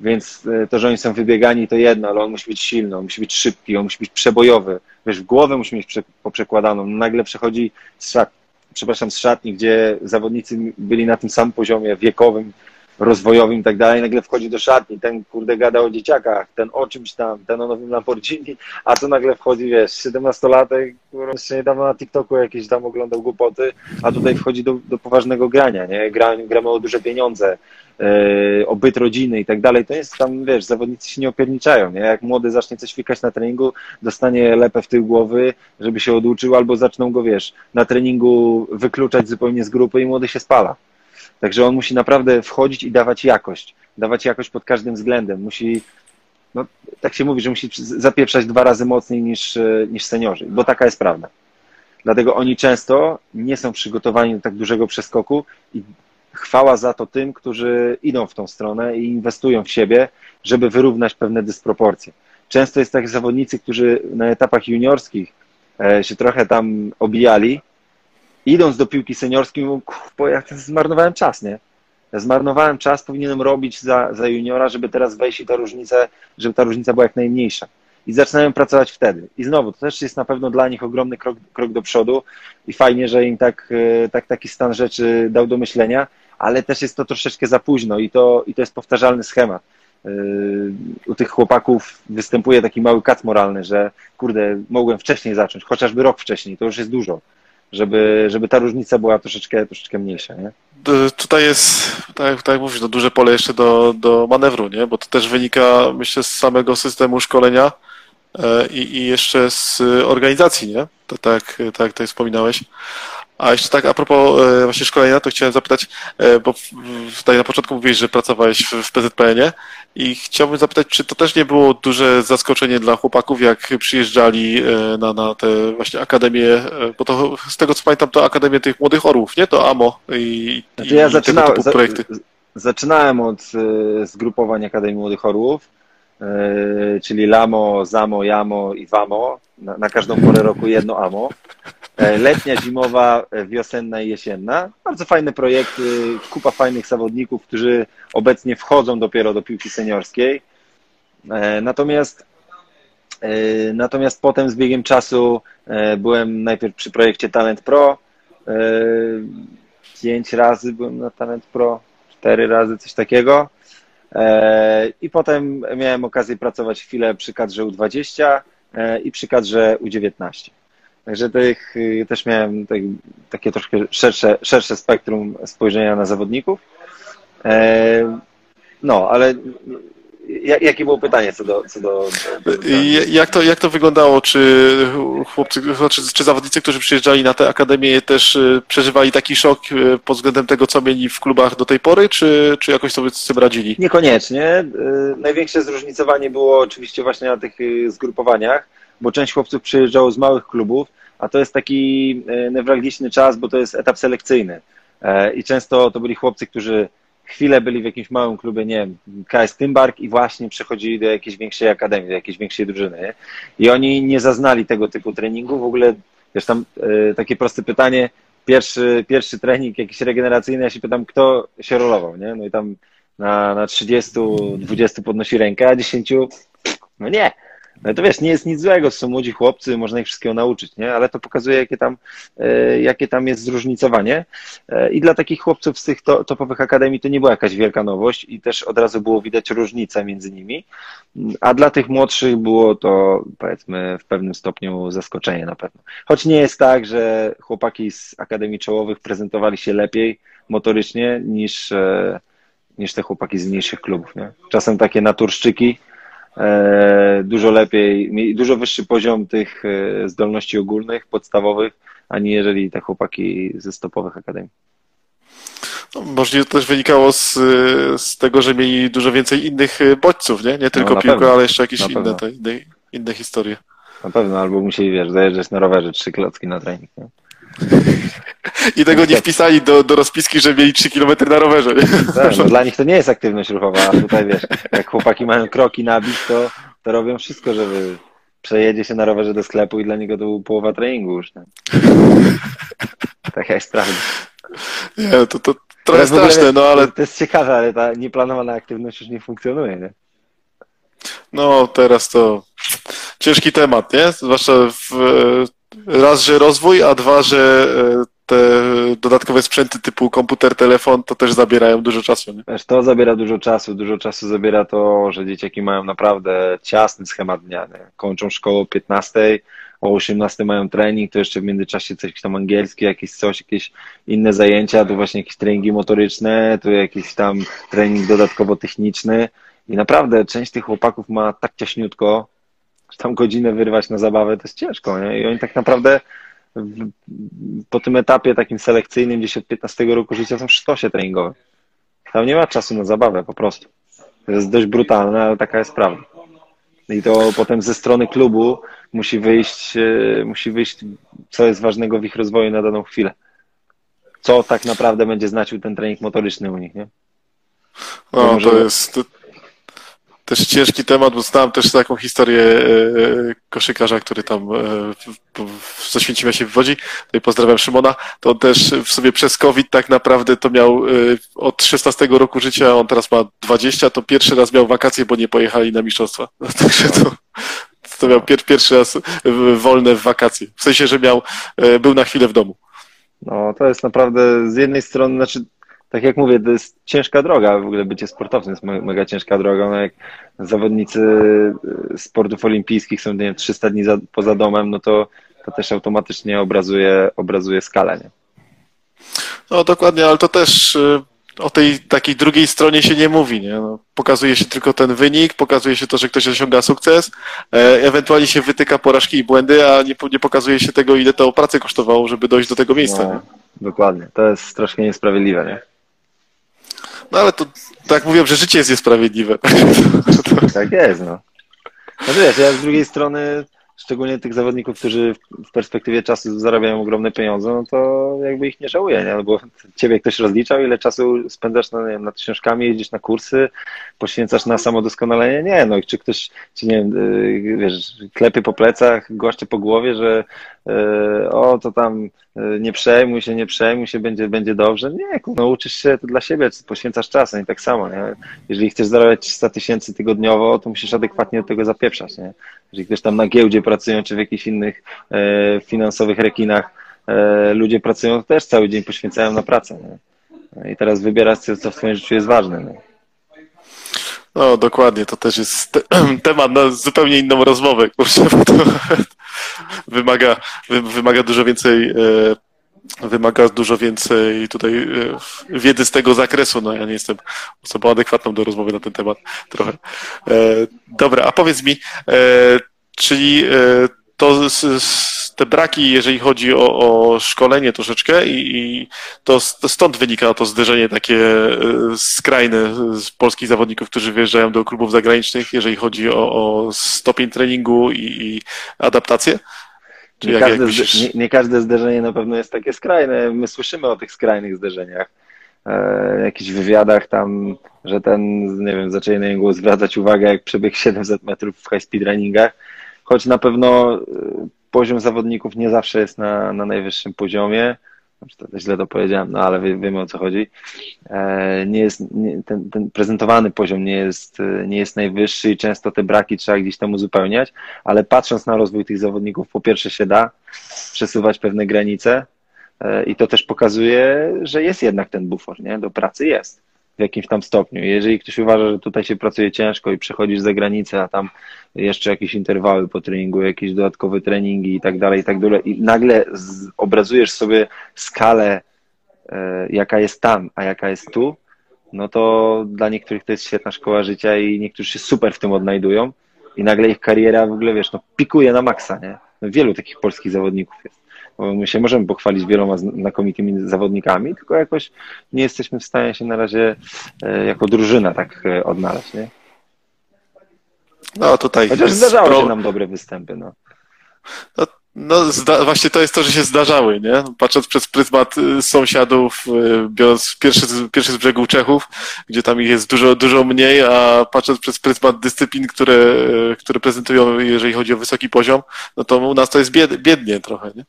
B: Więc e, to, że oni są wybiegani, to jedno, ale on musi być silny, on musi być szybki, on musi być przebojowy. Wiesz, w głowę musi mieć poprzekładaną. Nagle przechodzi z szat, przepraszam, z szatni, gdzie zawodnicy byli na tym samym poziomie wiekowym, rozwojowym i tak dalej, nagle wchodzi do szatni, ten kurde gada o dzieciakach, ten o czymś tam, ten o nowym Lamborghini, a tu nagle wchodzi, wiesz, 17-latek, który jeszcze niedawno na TikToku jakieś tam oglądał głupoty, a tutaj wchodzi do, do poważnego grania, nie? Gra, gramy o duże pieniądze, yy, o byt rodziny i tak dalej, to jest tam, wiesz, zawodnicy się nie opierniczają, nie? Jak młody zacznie coś fikać na treningu, dostanie lepę w tył głowy, żeby się oduczył, albo zaczną go, wiesz, na treningu wykluczać zupełnie z grupy i młody się spala. Także on musi naprawdę wchodzić i dawać jakość. Dawać jakość pod każdym względem. Musi, no, tak się mówi, że musi zapieprzać dwa razy mocniej niż, e, niż seniorzy, bo taka jest prawda. Dlatego oni często nie są przygotowani do tak dużego przeskoku i chwała za to tym, którzy idą w tą stronę i inwestują w siebie, żeby wyrównać pewne dysproporcje. Często jest tak, zawodnicy, którzy na etapach juniorskich e, się trochę tam obijali, idąc do piłki seniorskiej, mówią, bo ja zmarnowałem czas, nie? Ja zmarnowałem czas, powinienem robić za, za juniora, żeby teraz wejść i ta różnica, żeby ta różnica była jak najmniejsza. I zaczynają pracować wtedy. I znowu, to też jest na pewno dla nich ogromny krok, krok do przodu i fajnie, że im tak, e, tak taki stan rzeczy dał do myślenia, ale też jest to troszeczkę za późno i to, i to jest powtarzalny schemat. E, u tych chłopaków występuje taki mały kat moralny, że kurde, mogłem wcześniej zacząć, chociażby rok wcześniej, to już jest dużo żeby, żeby ta różnica była troszeczkę, troszeczkę mniejsza. Nie?
A: Tutaj jest, tak, tak jak mówisz, no duże pole jeszcze do, do manewru, nie? bo to też wynika, myślę, z samego systemu szkolenia e, i, i jeszcze z organizacji, nie? To tak, tak tutaj wspominałeś. A jeszcze tak a propos e, właśnie szkolenia, to chciałem zapytać, e, bo tutaj na początku mówiłeś, że pracowałeś w PZPN-ie i chciałbym zapytać, czy to też nie było duże zaskoczenie dla chłopaków, jak przyjeżdżali e, na, na te właśnie akademie, bo to z tego co pamiętam, to Akademię tych Młodych Orłów, nie? To AMO i,
B: znaczy ja i tego typu projekty. zaczynałem od zgrupowań Akademii Młodych Orłów, czyli Lamo, Zamo, Jamo i Wamo. Na, na każdą porę roku jedno AMO. E, letnia, zimowa, e, wiosenna i jesienna. Bardzo fajne projekty, kupa fajnych zawodników, którzy obecnie wchodzą dopiero do piłki seniorskiej. E, natomiast Natomiast potem z biegiem czasu byłem najpierw przy projekcie Talent Pro. Pięć razy byłem na Talent Pro, cztery razy, coś takiego. I potem miałem okazję pracować chwilę przy kadrze U20 i przy kadrze U19. Także tych, y, też miałem tak, takie troszkę szersze, szersze spektrum spojrzenia na zawodników. E, no, ale jakie było pytanie co do. Co do,
A: do jak, to, jak to wyglądało? Czy chłopcy, czy, czy zawodnicy, którzy przyjeżdżali na tę akademię, też y, przeżywali taki szok y, pod względem tego, co mieli w klubach do tej pory, czy, czy jakoś sobie z tym radzili?
B: Niekoniecznie. Największe zróżnicowanie było oczywiście właśnie na tych zgrupowaniach bo część chłopców przyjeżdżało z małych klubów, a to jest taki e, newralgiczny czas, bo to jest etap selekcyjny. E, I często to byli chłopcy, którzy chwilę byli w jakimś małym klubie, nie wiem, KS Tymbark i właśnie przechodzili do jakiejś większej akademii, do jakiejś większej drużyny. I oni nie zaznali tego typu treningu. W ogóle, wiesz, tam e, takie proste pytanie, pierwszy, pierwszy trening jakiś regeneracyjny, ja się pytam, kto się rolował, nie? No i tam na, na 30, 20 podnosi rękę, a 10, no nie. No to wiesz, nie jest nic złego, są młodzi chłopcy, można ich wszystkiego nauczyć, nie? Ale to pokazuje, jakie tam, e, jakie tam jest zróżnicowanie. E, I dla takich chłopców z tych topowych akademii to nie była jakaś wielka nowość i też od razu było widać różnicę między nimi. A dla tych młodszych było to, powiedzmy, w pewnym stopniu zaskoczenie na pewno. Choć nie jest tak, że chłopaki z akademii czołowych prezentowali się lepiej motorycznie niż, e, niż te chłopaki z mniejszych klubów, nie? Czasem takie naturszczyki, dużo lepiej, dużo wyższy poziom tych e, zdolności ogólnych, podstawowych, aniżeli te chłopaki ze stopowych akademii.
A: No, możliwe to też wynikało z, z tego, że mieli dużo więcej innych e, bodźców, nie? Nie tylko no, piłkę, pewno. ale jeszcze jakieś inne, te, inne, inne historie.
B: Na pewno, albo musieli, wiesz, zajeżdżać na rowerze trzy klocki na trening. Nie?
A: I tego nie wpisali do, do rozpiski, że mieli 3 km na rowerze.
B: Tak, no dla nich to nie jest aktywność ruchowa, a tutaj wiesz, jak chłopaki mają kroki nabić, to, to robią wszystko, żeby przejedzie się na rowerze do sklepu i dla niego to był połowa treningu już. Nie? Taka jest prawda.
A: Nie, to, to trochę straszne, no ale...
B: To jest ciekawe, ale ta nieplanowana aktywność już nie funkcjonuje, nie?
A: No, teraz to ciężki temat, nie? Zwłaszcza w, raz, że rozwój, a dwa, że e, te dodatkowe sprzęty typu komputer, telefon, to też zabierają dużo czasu. Nie?
B: To zabiera dużo czasu. Dużo czasu zabiera to, że dzieciaki mają naprawdę ciasny schemat dnia. Nie? Kończą szkołę o 15, o 18 mają trening, to jeszcze w międzyczasie coś tam angielski, jakieś coś, jakieś inne zajęcia, tu właśnie jakieś treningi motoryczne, tu jakiś tam trening dodatkowo techniczny. I naprawdę część tych chłopaków ma tak ciaśniutko, że tam godzinę wyrwać na zabawę to jest ciężko. Nie? I oni tak naprawdę po tym etapie takim selekcyjnym, gdzieś od 15 roku życia są w sztosie treningowym. Tam nie ma czasu na zabawę po prostu. To jest dość brutalne, ale taka jest prawda. I to potem ze strony klubu musi wyjść, e, musi wyjść, co jest ważnego w ich rozwoju na daną chwilę. Co tak naprawdę będzie znaczył ten trening motoryczny u nich, nie?
A: No, to jest, też ciężki temat, bo znałem też taką historię koszykarza, który tam ze Święcimia się wywodzi. Tutaj pozdrawiam Szymona. To on też w sobie przez COVID tak naprawdę to miał od 16 roku życia, on teraz ma 20, to pierwszy raz miał wakacje, bo nie pojechali na mistrzostwa. Także to, to miał pier, pierwszy raz wolne w wakacje. W sensie, że miał, był na chwilę w domu.
B: No, to jest naprawdę z jednej strony, znaczy, tak jak mówię, to jest ciężka droga, w ogóle bycie sportowcem jest mega ciężka droga. No jak zawodnicy y, sportów olimpijskich są nie wiem, 300 dni za, poza domem, no to, to też automatycznie obrazuje, obrazuje skalę. Nie?
A: No dokładnie, ale to też y, o tej takiej drugiej stronie się nie mówi. Nie? No, pokazuje się tylko ten wynik, pokazuje się to, że ktoś osiąga sukces, e, ewentualnie się wytyka porażki i błędy, a nie, nie pokazuje się tego, ile to pracę kosztowało, żeby dojść do tego miejsca. No,
B: dokładnie. To jest troszkę niesprawiedliwe, nie?
A: No ale to tak mówią, że życie jest niesprawiedliwe.
B: Tak jest, no. No wiesz, ja z drugiej strony szczególnie tych zawodników, którzy w perspektywie czasu zarabiają ogromne pieniądze, no to jakby ich nie żałuję, nie? No bo ciebie ktoś rozliczał, ile czasu spędzasz na, wiem, nad książkami, jeździsz na kursy, poświęcasz na samodoskonalenie? Nie, no i czy ktoś, czy nie wiem, y, wiesz, klepie po plecach, głaszcze po głowie, że o, to tam y, nie przejmuj się, nie przejmuj się, będzie, będzie dobrze. Nie, no uczysz się to dla siebie, poświęcasz czas, no i tak samo, nie? Jeżeli chcesz zarabiać 100 tysięcy tygodniowo, to musisz adekwatnie do tego zapieprzać, nie? Jeżeli ktoś tam na giełdzie pracują, czy w jakichś innych e, finansowych rekinach e, ludzie pracują, to też cały dzień poświęcają na pracę. Nie? I teraz wybierasz, co w twoim życiu jest ważne. Nie?
A: No dokładnie, to też jest te temat na zupełnie inną rozmowę, kurczę, bo to wymaga, wymaga dużo więcej e, wymaga dużo więcej tutaj e, wiedzy z tego zakresu. No ja nie jestem osobą adekwatną do rozmowy na ten temat trochę. E, dobra, a powiedz mi, czyli to te braki, jeżeli chodzi o, o szkolenie troszeczkę i, i to, to, stąd wynika to zderzenie takie skrajne z polskich zawodników, którzy wyjeżdżają do klubów zagranicznych, jeżeli chodzi o, o stopień treningu i, i adaptację?
B: Nie, jak, każde, jak nie, nie, każde zderzenie na pewno jest takie skrajne. My słyszymy o tych skrajnych zderzeniach. E, jakichś wywiadach tam, że ten, nie wiem, zaczęli na niego zwracać uwagę, jak przebiegł 700 metrów w high speed runningach, choć na pewno e, poziom zawodników nie zawsze jest na, na najwyższym poziomie. Znaczy, źle to powiedziałem, no ale wie, wiemy o co chodzi. E, nie jest, nie, ten, ten, prezentowany poziom nie jest, nie jest najwyższy i często te braki trzeba gdzieś tam uzupełniać, ale patrząc na rozwój tych zawodników, po pierwsze się da przesuwać pewne granice e, i to też pokazuje, że jest jednak ten bufor, nie? Do pracy jest w jakimś tam stopniu. Jeżeli ktoś uważa, że tutaj się pracuje ciężko i przechodzisz za granicę, a tam jeszcze jakieś interwały po treningu, jakieś dodatkowe treningi i tak dalej, i tak dalej, i nagle obrazujesz sobie skalę, e, jaka jest tam, a jaka jest tu, no to dla niektórych to jest świetna szkoła życia i niektórzy się super w tym odnajdują i nagle ich kariera w ogóle, wiesz, no pikuje na maksa, nie? Wielu takich polskich zawodników jest my się możemy pochwalić wieloma znakomitymi zawodnikami, tylko jakoś nie jesteśmy w stanie się na razie e, jako drużyna tak e, odnaleźć, nie?
A: No tutaj.
B: Chociaż zdarzały pro... się nam dobre występy, no.
A: no no, właśnie to jest to, że się zdarzały, nie? Patrząc przez pryzmat y, sąsiadów, y, biorąc pierwszy, pierwszy z brzegu Czechów, gdzie tam ich jest dużo, dużo mniej, a patrząc przez pryzmat dyscyplin, które, y, które prezentują, jeżeli chodzi o wysoki poziom, no to u nas to jest bied, biednie trochę, nie?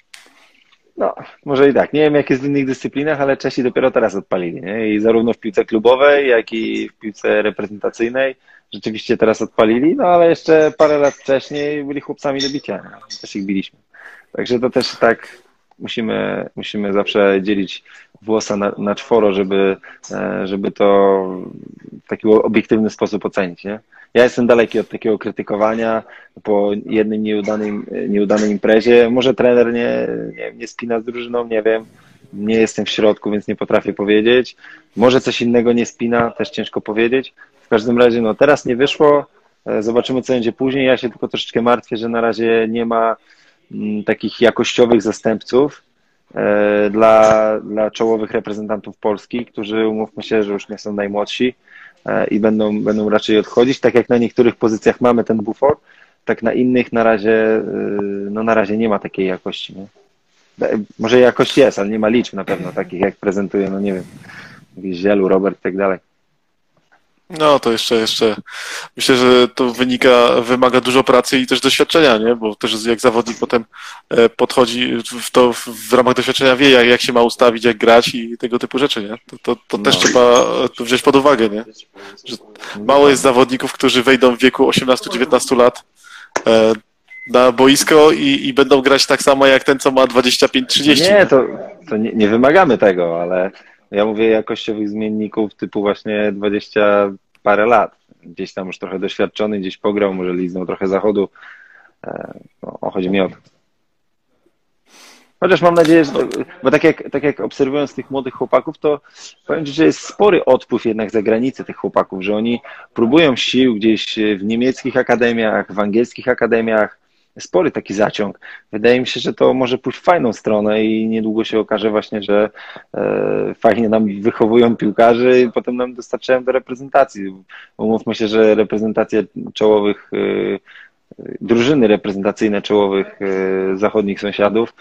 B: No, może i tak. Nie wiem, jak jest w innych dyscyplinach, ale Czesi dopiero teraz odpalili. Nie? I zarówno w piłce klubowej, jak i w piłce reprezentacyjnej rzeczywiście teraz odpalili, no ale jeszcze parę lat wcześniej byli chłopcami do bicia. No. Też ich biliśmy. Także to też tak musimy, musimy zawsze dzielić włosa na, na czworo, żeby, e, żeby to w taki obiektywny sposób ocenić. Nie? Ja jestem daleki od takiego krytykowania po jednym nieudanym, nieudanej imprezie. Może trener nie, nie, nie spina z drużyną, nie wiem. Nie jestem w środku, więc nie potrafię powiedzieć. Może coś innego nie spina, też ciężko powiedzieć. W każdym razie, no teraz nie wyszło. E, zobaczymy, co będzie później. Ja się tylko troszeczkę martwię, że na razie nie ma mm, takich jakościowych zastępców e, dla, dla czołowych reprezentantów Polski, którzy umówmy się, że już nie są najmłodsi i będą, będą raczej odchodzić. Tak jak na niektórych pozycjach mamy ten bufor, tak na innych na razie, e, no na razie nie ma takiej jakości. Nie? E, może jakość jest, ale nie ma liczb na pewno takich, jak prezentuje, no nie wiem, jakiś Zielu, Robert i tak dalej.
A: No, to jeszcze, jeszcze myślę, że to wynika, wymaga dużo pracy i też doświadczenia, nie? Bo też jak zawodnik potem e, podchodzi w to w ramach doświadczenia wie, jak, jak się ma ustawić, jak grać i tego typu rzeczy, nie? To, to, to też no. trzeba wziąć pod uwagę, nie? Że mało jest zawodników, którzy wejdą w wieku 18-19 lat e, na boisko i, i będą grać tak samo jak ten, co ma 25-30.
B: Nie, to, to nie, nie wymagamy tego, ale ja mówię jakościowych zmienników typu właśnie 20 parę lat. Gdzieś tam już trochę doświadczony, gdzieś pograł, może liznął trochę zachodu. E, no, chodzi mi o to. Chociaż mam nadzieję, że. Bo tak jak, tak jak obserwując tych młodych chłopaków, to powiem Ci, że jest spory odpływ jednak za granicę tych chłopaków, że oni próbują sił gdzieś w niemieckich akademiach, w angielskich akademiach, spory taki zaciąg. Wydaje mi się, że to może pójść w fajną stronę i niedługo się okaże właśnie, że e, fajnie nam wychowują piłkarzy i potem nam dostarczają do reprezentacji. Umówmy się, że reprezentacja czołowych e, drużyny reprezentacyjne czołowych e, zachodnich sąsiadów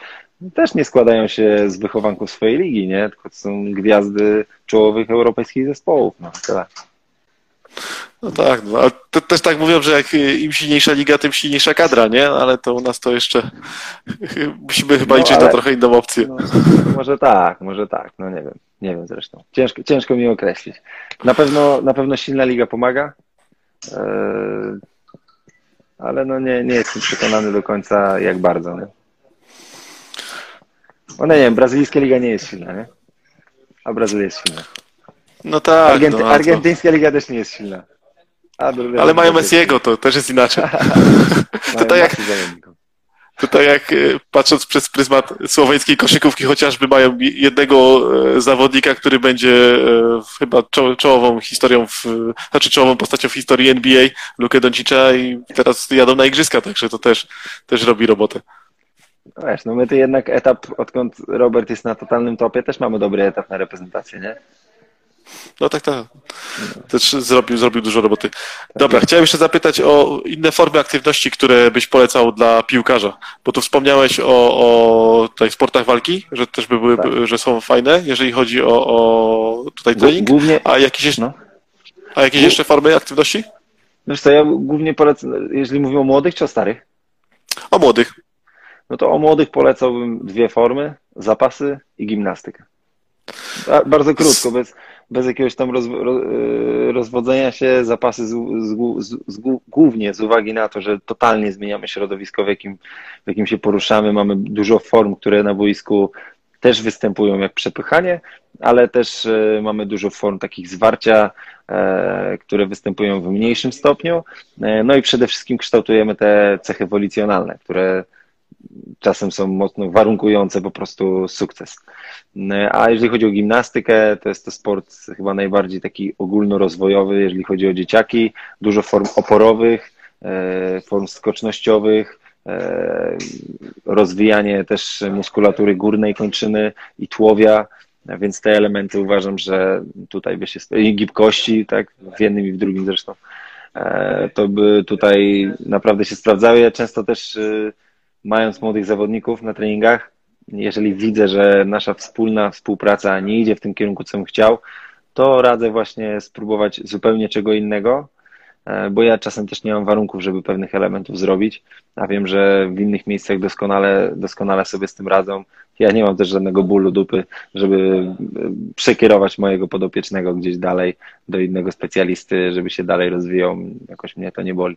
B: też nie składają się z wychowanków swojej ligi, nie? Tylko to są gwiazdy czołowych europejskich zespołów. No, tyle.
A: No tak, no, ale to, też tak mówią, że jak im silniejsza liga, tym silniejsza kadra, nie? Ale to u nas to jeszcze musimy chyba no, liczyć ale, na trochę inną opcję. No,
B: może tak, może tak, no nie wiem, nie wiem zresztą. Ciężko, ciężko mi określić. Na pewno, na pewno silna liga pomaga, yy, ale no nie, nie jestem przekonany do końca jak bardzo, nie? No nie wiem, brazylijska liga nie jest silna, nie? A Brazylia jest silna.
A: No tak. Argenty
B: no, Argentyńska liga też nie jest silna.
A: A, Ale mają Messiego, to też jest inaczej. to tak jak, Tutaj jak e, patrząc przez pryzmat słoweńskiej koszykówki chociażby mają jednego e, zawodnika, który będzie e, chyba czołową historią, w, znaczy czołową postacią w historii NBA, Lukę Doncicza i teraz jadą na igrzyska, także to też, też robi robotę.
B: No wiesz, no my to jednak etap, odkąd Robert jest na totalnym topie, też mamy dobry etap na reprezentację, nie?
A: No tak, tak. Też zrobił, zrobił dużo roboty. Dobra, chciałem jeszcze zapytać o inne formy aktywności, które byś polecał dla piłkarza, bo tu wspomniałeś o, o tutaj sportach walki, że też by były, tak. że są fajne, jeżeli chodzi o, o tutaj trening. Głównie, a jakieś, no. a jakieś jeszcze formy aktywności?
B: Wiesz co, ja głównie polecam, jeżeli mówimy o młodych czy o starych?
A: O młodych.
B: No to o młodych polecałbym dwie formy, zapasy i gimnastykę. Bardzo krótko, bez, bez jakiegoś tam roz, e, rozwodzenia się, zapasy z, z, z, głównie z uwagi na to, że totalnie zmieniamy środowisko, w jakim, w jakim się poruszamy. Mamy dużo form, które na boisku też występują jak przepychanie, ale też e, mamy dużo form takich zwarcia, e, które występują w mniejszym stopniu. No i przede wszystkim kształtujemy te cechy wolicjonalne, które czasem są mocno warunkujące po prostu sukces. A jeżeli chodzi o gimnastykę, to jest to sport chyba najbardziej taki ogólnorozwojowy, jeżeli chodzi o dzieciaki. Dużo form oporowych, e, form skocznościowych, e, rozwijanie też muskulatury górnej kończyny i tłowia, więc te elementy uważam, że tutaj by się i gibkości, tak, w jednym i w drugim zresztą, e, to by tutaj naprawdę się sprawdzały. Ja często też mając młodych zawodników na treningach, jeżeli widzę, że nasza wspólna współpraca nie idzie w tym kierunku, co bym chciał, to radzę właśnie spróbować zupełnie czego innego, e, bo ja czasem też nie mam warunków, żeby pewnych elementów zrobić, a wiem, że w innych miejscach doskonale, doskonale sobie z tym radzą. Ja nie mam też żadnego bólu dupy, żeby e, przekierować mojego podopiecznego gdzieś dalej do innego specjalisty, żeby się dalej rozwijał. Jakoś mnie to nie boli.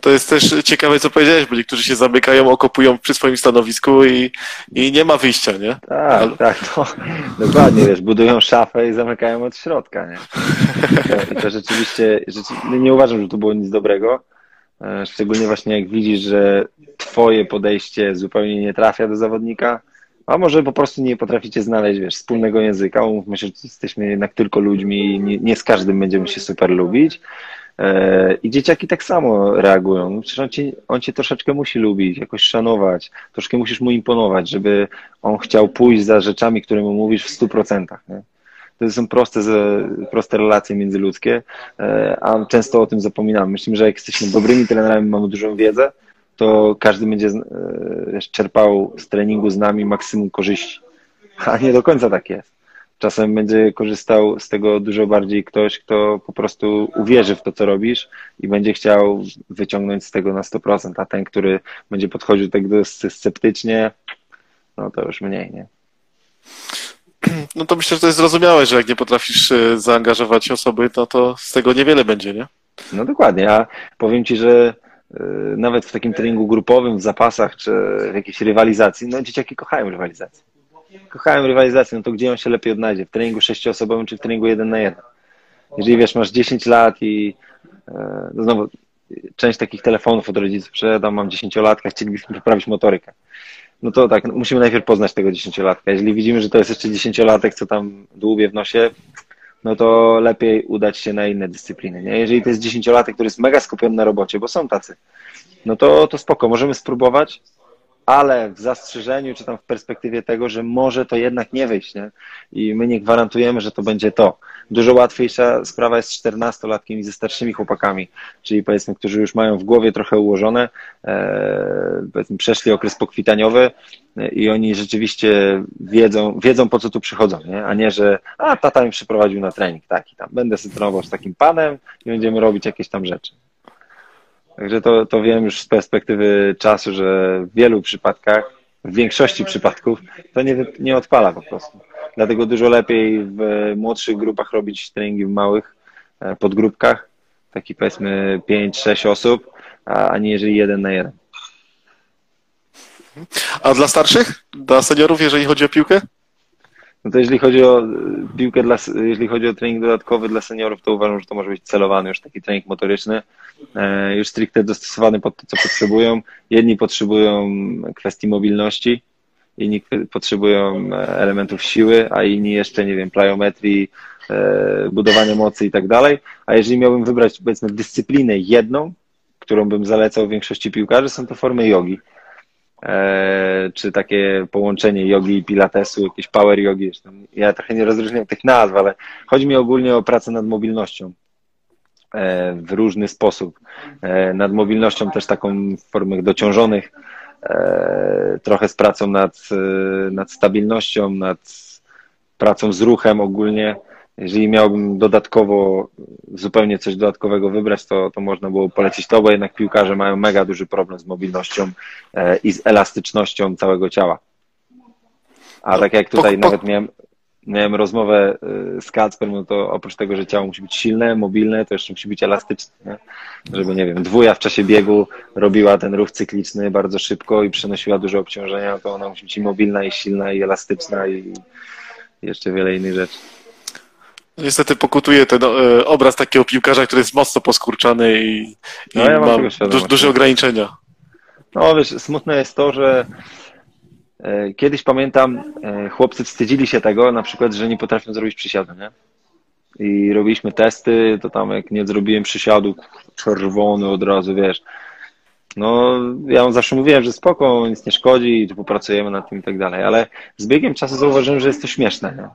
A: To jest też ciekawe, co powiedziałeś, bo niektórzy się zamykają, okopują przy swoim stanowisku i, i nie ma wyjścia, nie?
B: Tak, Ale... tak, no, dokładnie, wiesz, budują szafę i zamykają od środka, nie? I to rzeczywiście, rzeczywiście, nie uważam, że to było nic dobrego, e, szczególnie właśnie jak widzisz, że twoje podejście zupełnie nie trafia do zawodnika, a może po prostu nie potraficie znaleźć, wiesz, wspólnego języka, myślę, że jesteśmy jednak tylko ludźmi i nie, nie z każdym będziemy się super lubić, I dzieciaki tak samo reagują. No przecież on cię, on cię troszeczkę musi lubić, jakoś szanować, troszkę musisz mu imponować, żeby on chciał pójść za rzeczami, które mu mówisz w stu procentach. To są proste, proste relacje międzyludzkie, e, a często o tym zapominamy. Myślę, że jak jesteśmy dobrymi trenerami, mamy dużą wiedzę, to każdy będzie e, czerpał z treningu z nami maksimum korzyści. A nie do końca tak jest. Czasem będzie korzystał z tego dużo bardziej ktoś, kto po prostu uwierzy w to, co robisz i będzie chciał wyciągnąć z tego na 100%, a ten, który będzie podchodził tego sceptycznie, no to już mniej, nie?
A: No to myślę, że to jest zrozumiałe, że jak nie potrafisz e, zaangażować osoby, no to z tego niewiele będzie, nie?
B: No dokładnie, a powiem Ci, że e, nawet w takim treningu grupowym, w zapasach, czy w jakiejś rywalizacji, no dzieciaki kochają rywalizację. Kochają rywalizację, no to gdzie on się lepiej odnajdzie? W treningu sześcioosobowym, czy w treningu jeden na jeden? Jeżeli wiesz, masz 10 lat i e, no znowu część takich telefonów od rodziców przedam, mam dziesięciolatka, chcielibyśmy poprawić motorykę no to tak, musimy najpierw poznać tego dziesięciolatka. Jeżeli widzimy, że to jest jeszcze dziesięciolatek, co tam dłubie w nosie, no to lepiej udać się na inne dyscypliny. Nie? Jeżeli to jest dziesięciolatek, który jest mega skupiony na robocie, bo są tacy, no to, to spoko, możemy spróbować, ale w zastrzeżeniu, czy tam w perspektywie tego, że może to jednak nie wyjść, nie? I my nie gwarantujemy, że to będzie to. Dużo łatwiejsza sprawa jest z 14-latkiem i ze starszymi chłopakami, czyli powiedzmy, którzy już mają w głowie trochę ułożone, e, powiedzmy, przeszli okres pokwitaniowy i oni rzeczywiście wiedzą, wiedzą po co tu przychodzą, nie? a nie, że a tata mi przyprowadził na trening taki tam, będę sobie trenował z takim panem i będziemy robić jakieś tam rzeczy. Także to, to wiem już z perspektywy czasu, że w wielu przypadkach, w większości przypadków, to nie, nie odpala po prostu. Dlatego dużo lepiej w młodszych grupach robić treningi w małych e, podgrupkach, taki powiedzmy 5-6 osób, a nie jeżeli jeden na jeden.
A: A dla starszych? Dla seniorów, jeżeli chodzi o piłkę?
B: No to jeżeli chodzi o piłkę, dla, jeżeli chodzi o trening dodatkowy dla seniorów, to uważam, że to może być celowany już taki trening motoryczny, e, już stricte dostosowany pod to, co potrzebują. Jedni potrzebują kwestii mobilności, inni potrzebują e, elementów siły, a inni jeszcze, nie wiem, plyometrii, e, budowania mocy i tak dalej. A jeżeli miałbym wybrać, powiedzmy, dyscyplinę jedną, którą bym zalecał większości piłkarzy, są to formy jogi. E, czy takie połączenie jogi i pilatesu, jakieś power jogi. Ja trochę nie rozróżniam tych nazw, ale chodzi mi ogólnie o pracę nad mobilnością w różny sposób. Nad mobilnością też taką w formach dociążonych, E, trochę z pracą nad, e, nad stabilnością, nad pracą z ruchem ogólnie. Jeżeli miałbym dodatkowo, zupełnie coś dodatkowego wybrać, to, to można było polecić to, bo jednak piłkarze mają mega duży problem z mobilnością e, i z elastycznością całego ciała. A tak jak tutaj nawet miałem, miałem rozmowę y, z Kacperem, no to oprócz tego, że ciało musi być silne, mobilne, to jeszcze musi być elastyczne, nie? żeby, nie wiem, dwuja w czasie biegu robiła ten ruch cykliczny bardzo szybko i przenosiła dużo obciążenia, to ona musi być i mobilna, i silna, i elastyczna, i jeszcze wiele innych rzeczy.
A: Niestety pokutuje ten e, obraz takiego piłkarza, który jest mocno poskurczany i, i no, ja ma du duże ograniczenia.
B: No wiesz, smutne jest to, że E, kiedyś pamiętam, e, chłopcy wstydzili się tego, na przykład, że nie potrafią zrobić przysiadu, nie? I robiliśmy testy, to tam jak nie zrobiłem przysiadu, czerwony od razu, wiesz. No, ja zawsze mówiłem, że spoko, nic nie szkodzi, tu popracujemy nad tym i tak dalej, ale z biegiem czasu zauważyłem, że jest to śmieszne, nie?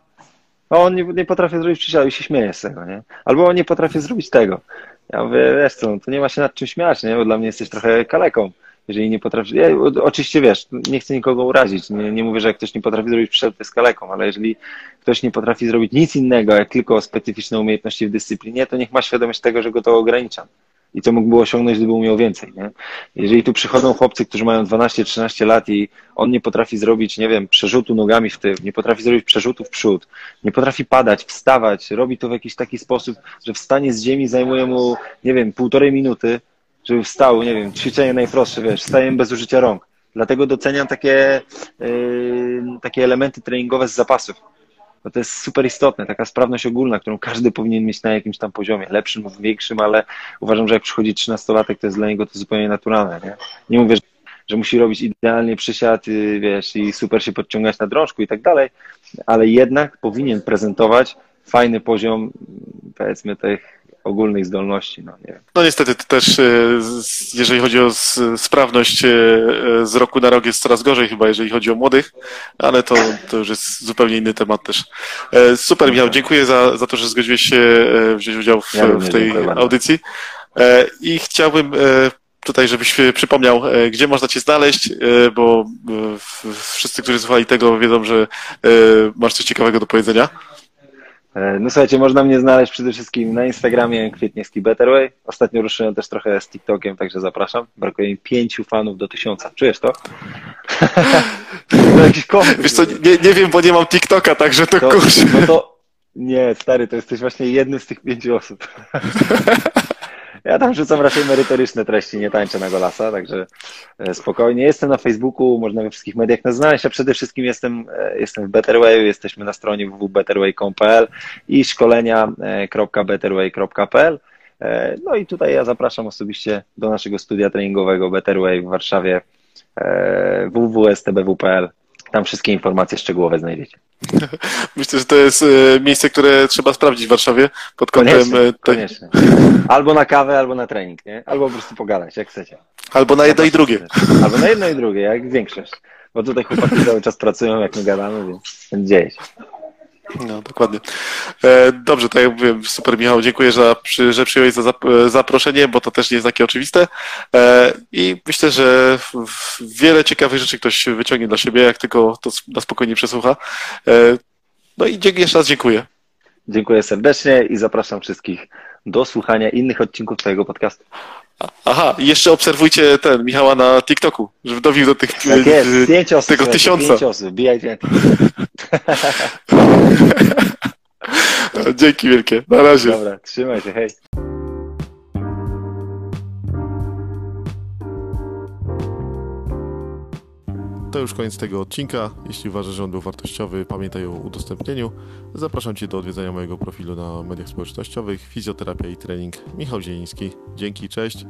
B: No, on nie, nie potrafi zrobić przysiadu i się śmieje z tego, nie? Albo on nie potrafi zrobić tego. Ja mówię, wiesz co, no to nie ma się nad czym śmiać, nie? Bo dla mnie jesteś trochę kaleką jeżeli nie potrafi, ja, oczywiście wiesz, nie chcę nikogo urazić, nie, nie mówię, że jak ktoś nie potrafi zrobić przed to jest kaleką, ale jeżeli ktoś nie potrafi zrobić nic innego, jak tylko specyficzne umiejętności w dyscyplinie, to niech ma świadomość tego, że go to ogranicza i co mógłby osiągnąć, gdyby umiał więcej. Nie? Jeżeli tu przychodzą chłopcy, którzy mają 12-13 lat i on nie potrafi zrobić, nie wiem, przerzutu nogami w tył, nie potrafi zrobić przerzutu w przód, nie potrafi padać, wstawać, robi to w jakiś taki sposób, że wstanie z ziemi zajmuje mu, nie wiem, półtorej minuty, żeby wstał, nie wiem, ćwiczenie najprostsze, wiesz, wstaję bez użycia rąk. Dlatego doceniam takie, yy, takie elementy treningowe z zapasów. Bo to jest super istotne, taka sprawność ogólna, którą każdy powinien mieć na jakimś tam poziomie, lepszym lub większym, ale uważam, że jak przychodzi 13-latek, to jest dla niego to zupełnie naturalne. Nie, nie mówię, że musi robić idealnie przysiad, y, wiesz, i super się podciągać na drążku i tak dalej, ale jednak powinien prezentować fajny poziom, powiedzmy, tych ogólnych zdolności. No, nie
A: no niestety też, e, jeżeli chodzi o sprawność e, z roku na rok jest coraz gorzej chyba, jeżeli chodzi o młodych, ale to, to już jest zupełnie inny temat też. E, super Michał, dziękuję za, za to, że zgodziłeś się wziąć udział w, ja w tej audycji i chciałbym tutaj, żebyś przypomniał, gdzie można Cię znaleźć, bo wszyscy, którzy słuchali tego, wiedzą, że masz coś ciekawego do powiedzenia.
B: No słuchajcie, można mnie znaleźć przede wszystkim na Instagramie Kwietniewski Betterway. Ostatnio ruszyłem też trochę z TikTokiem, także zapraszam. Brakuje mi pięciu fanów do tysiąca. Czujesz to?
A: to jakiś Wiesz co, nie, nie wiem, bo nie mam TikToka, także to, to kurczę. No to
B: nie, stary, to jesteś właśnie jednym z tych pięciu osób. Ja tam rzucam raczej merytoryczne treści, nie tańczę na golasa, także e, spokojnie. Jestem na Facebooku, można we wszystkich mediach nas znaleźć, a przede wszystkim jestem, e, jestem w Betterway, jesteśmy na stronie www.betterway.pl i szkolenia.betterway.pl. E, no i tutaj ja zapraszam osobiście do naszego studia treningowego Betterway w Warszawie www.stbw.pl. Tam wszystkie informacje szczegółowe znajdziecie.
A: Myślę, że to jest e, miejsce, które trzeba sprawdzić w Warszawie pod kątem.
B: Koniecznie, e, koniecznie. Albo na kawę, albo na trening, nie? Albo po prostu pogadać, jak chcecie.
A: Albo na jedno i drugie.
B: Albo na jedno i drugie, jak większość. Bo tutaj chłopaki cały czas pracują, jak my gadamy, więc dzieje się.
A: No, dokładnie. E, dobrze, tak jak mówiłem, super Michał, dziękuję, że, że przyjąłeś za zaproszenie, bo to też nie jest takie oczywiste. E, I myślę, że wiele ciekawych rzeczy ktoś wyciągnie dla siebie, jak tylko to na spokojnie przesłucha. E, no i jeszcze raz dziękuję.
B: Dziękuję serdecznie i zapraszam wszystkich do słuchania innych odcinków Twojego podcastu.
A: Aha, jeszcze obserwujcie ten Michała na TikToku, żeby dobił do tych
B: tak jest, osób, tego tysiąca. Pięć osób, bijaj
A: Dzięki wielkie. Na razie.
B: Dobra, trzymaj się, hej.
A: To już koniec tego odcinka. Jeśli uważasz, że on był wartościowy, pamiętaj o udostępnieniu. Zapraszam Cię do odwiedzenia mojego profilu na mediach społecznościowych Fizjoterapia i trening Michał Zieliński. Dzięki, cześć.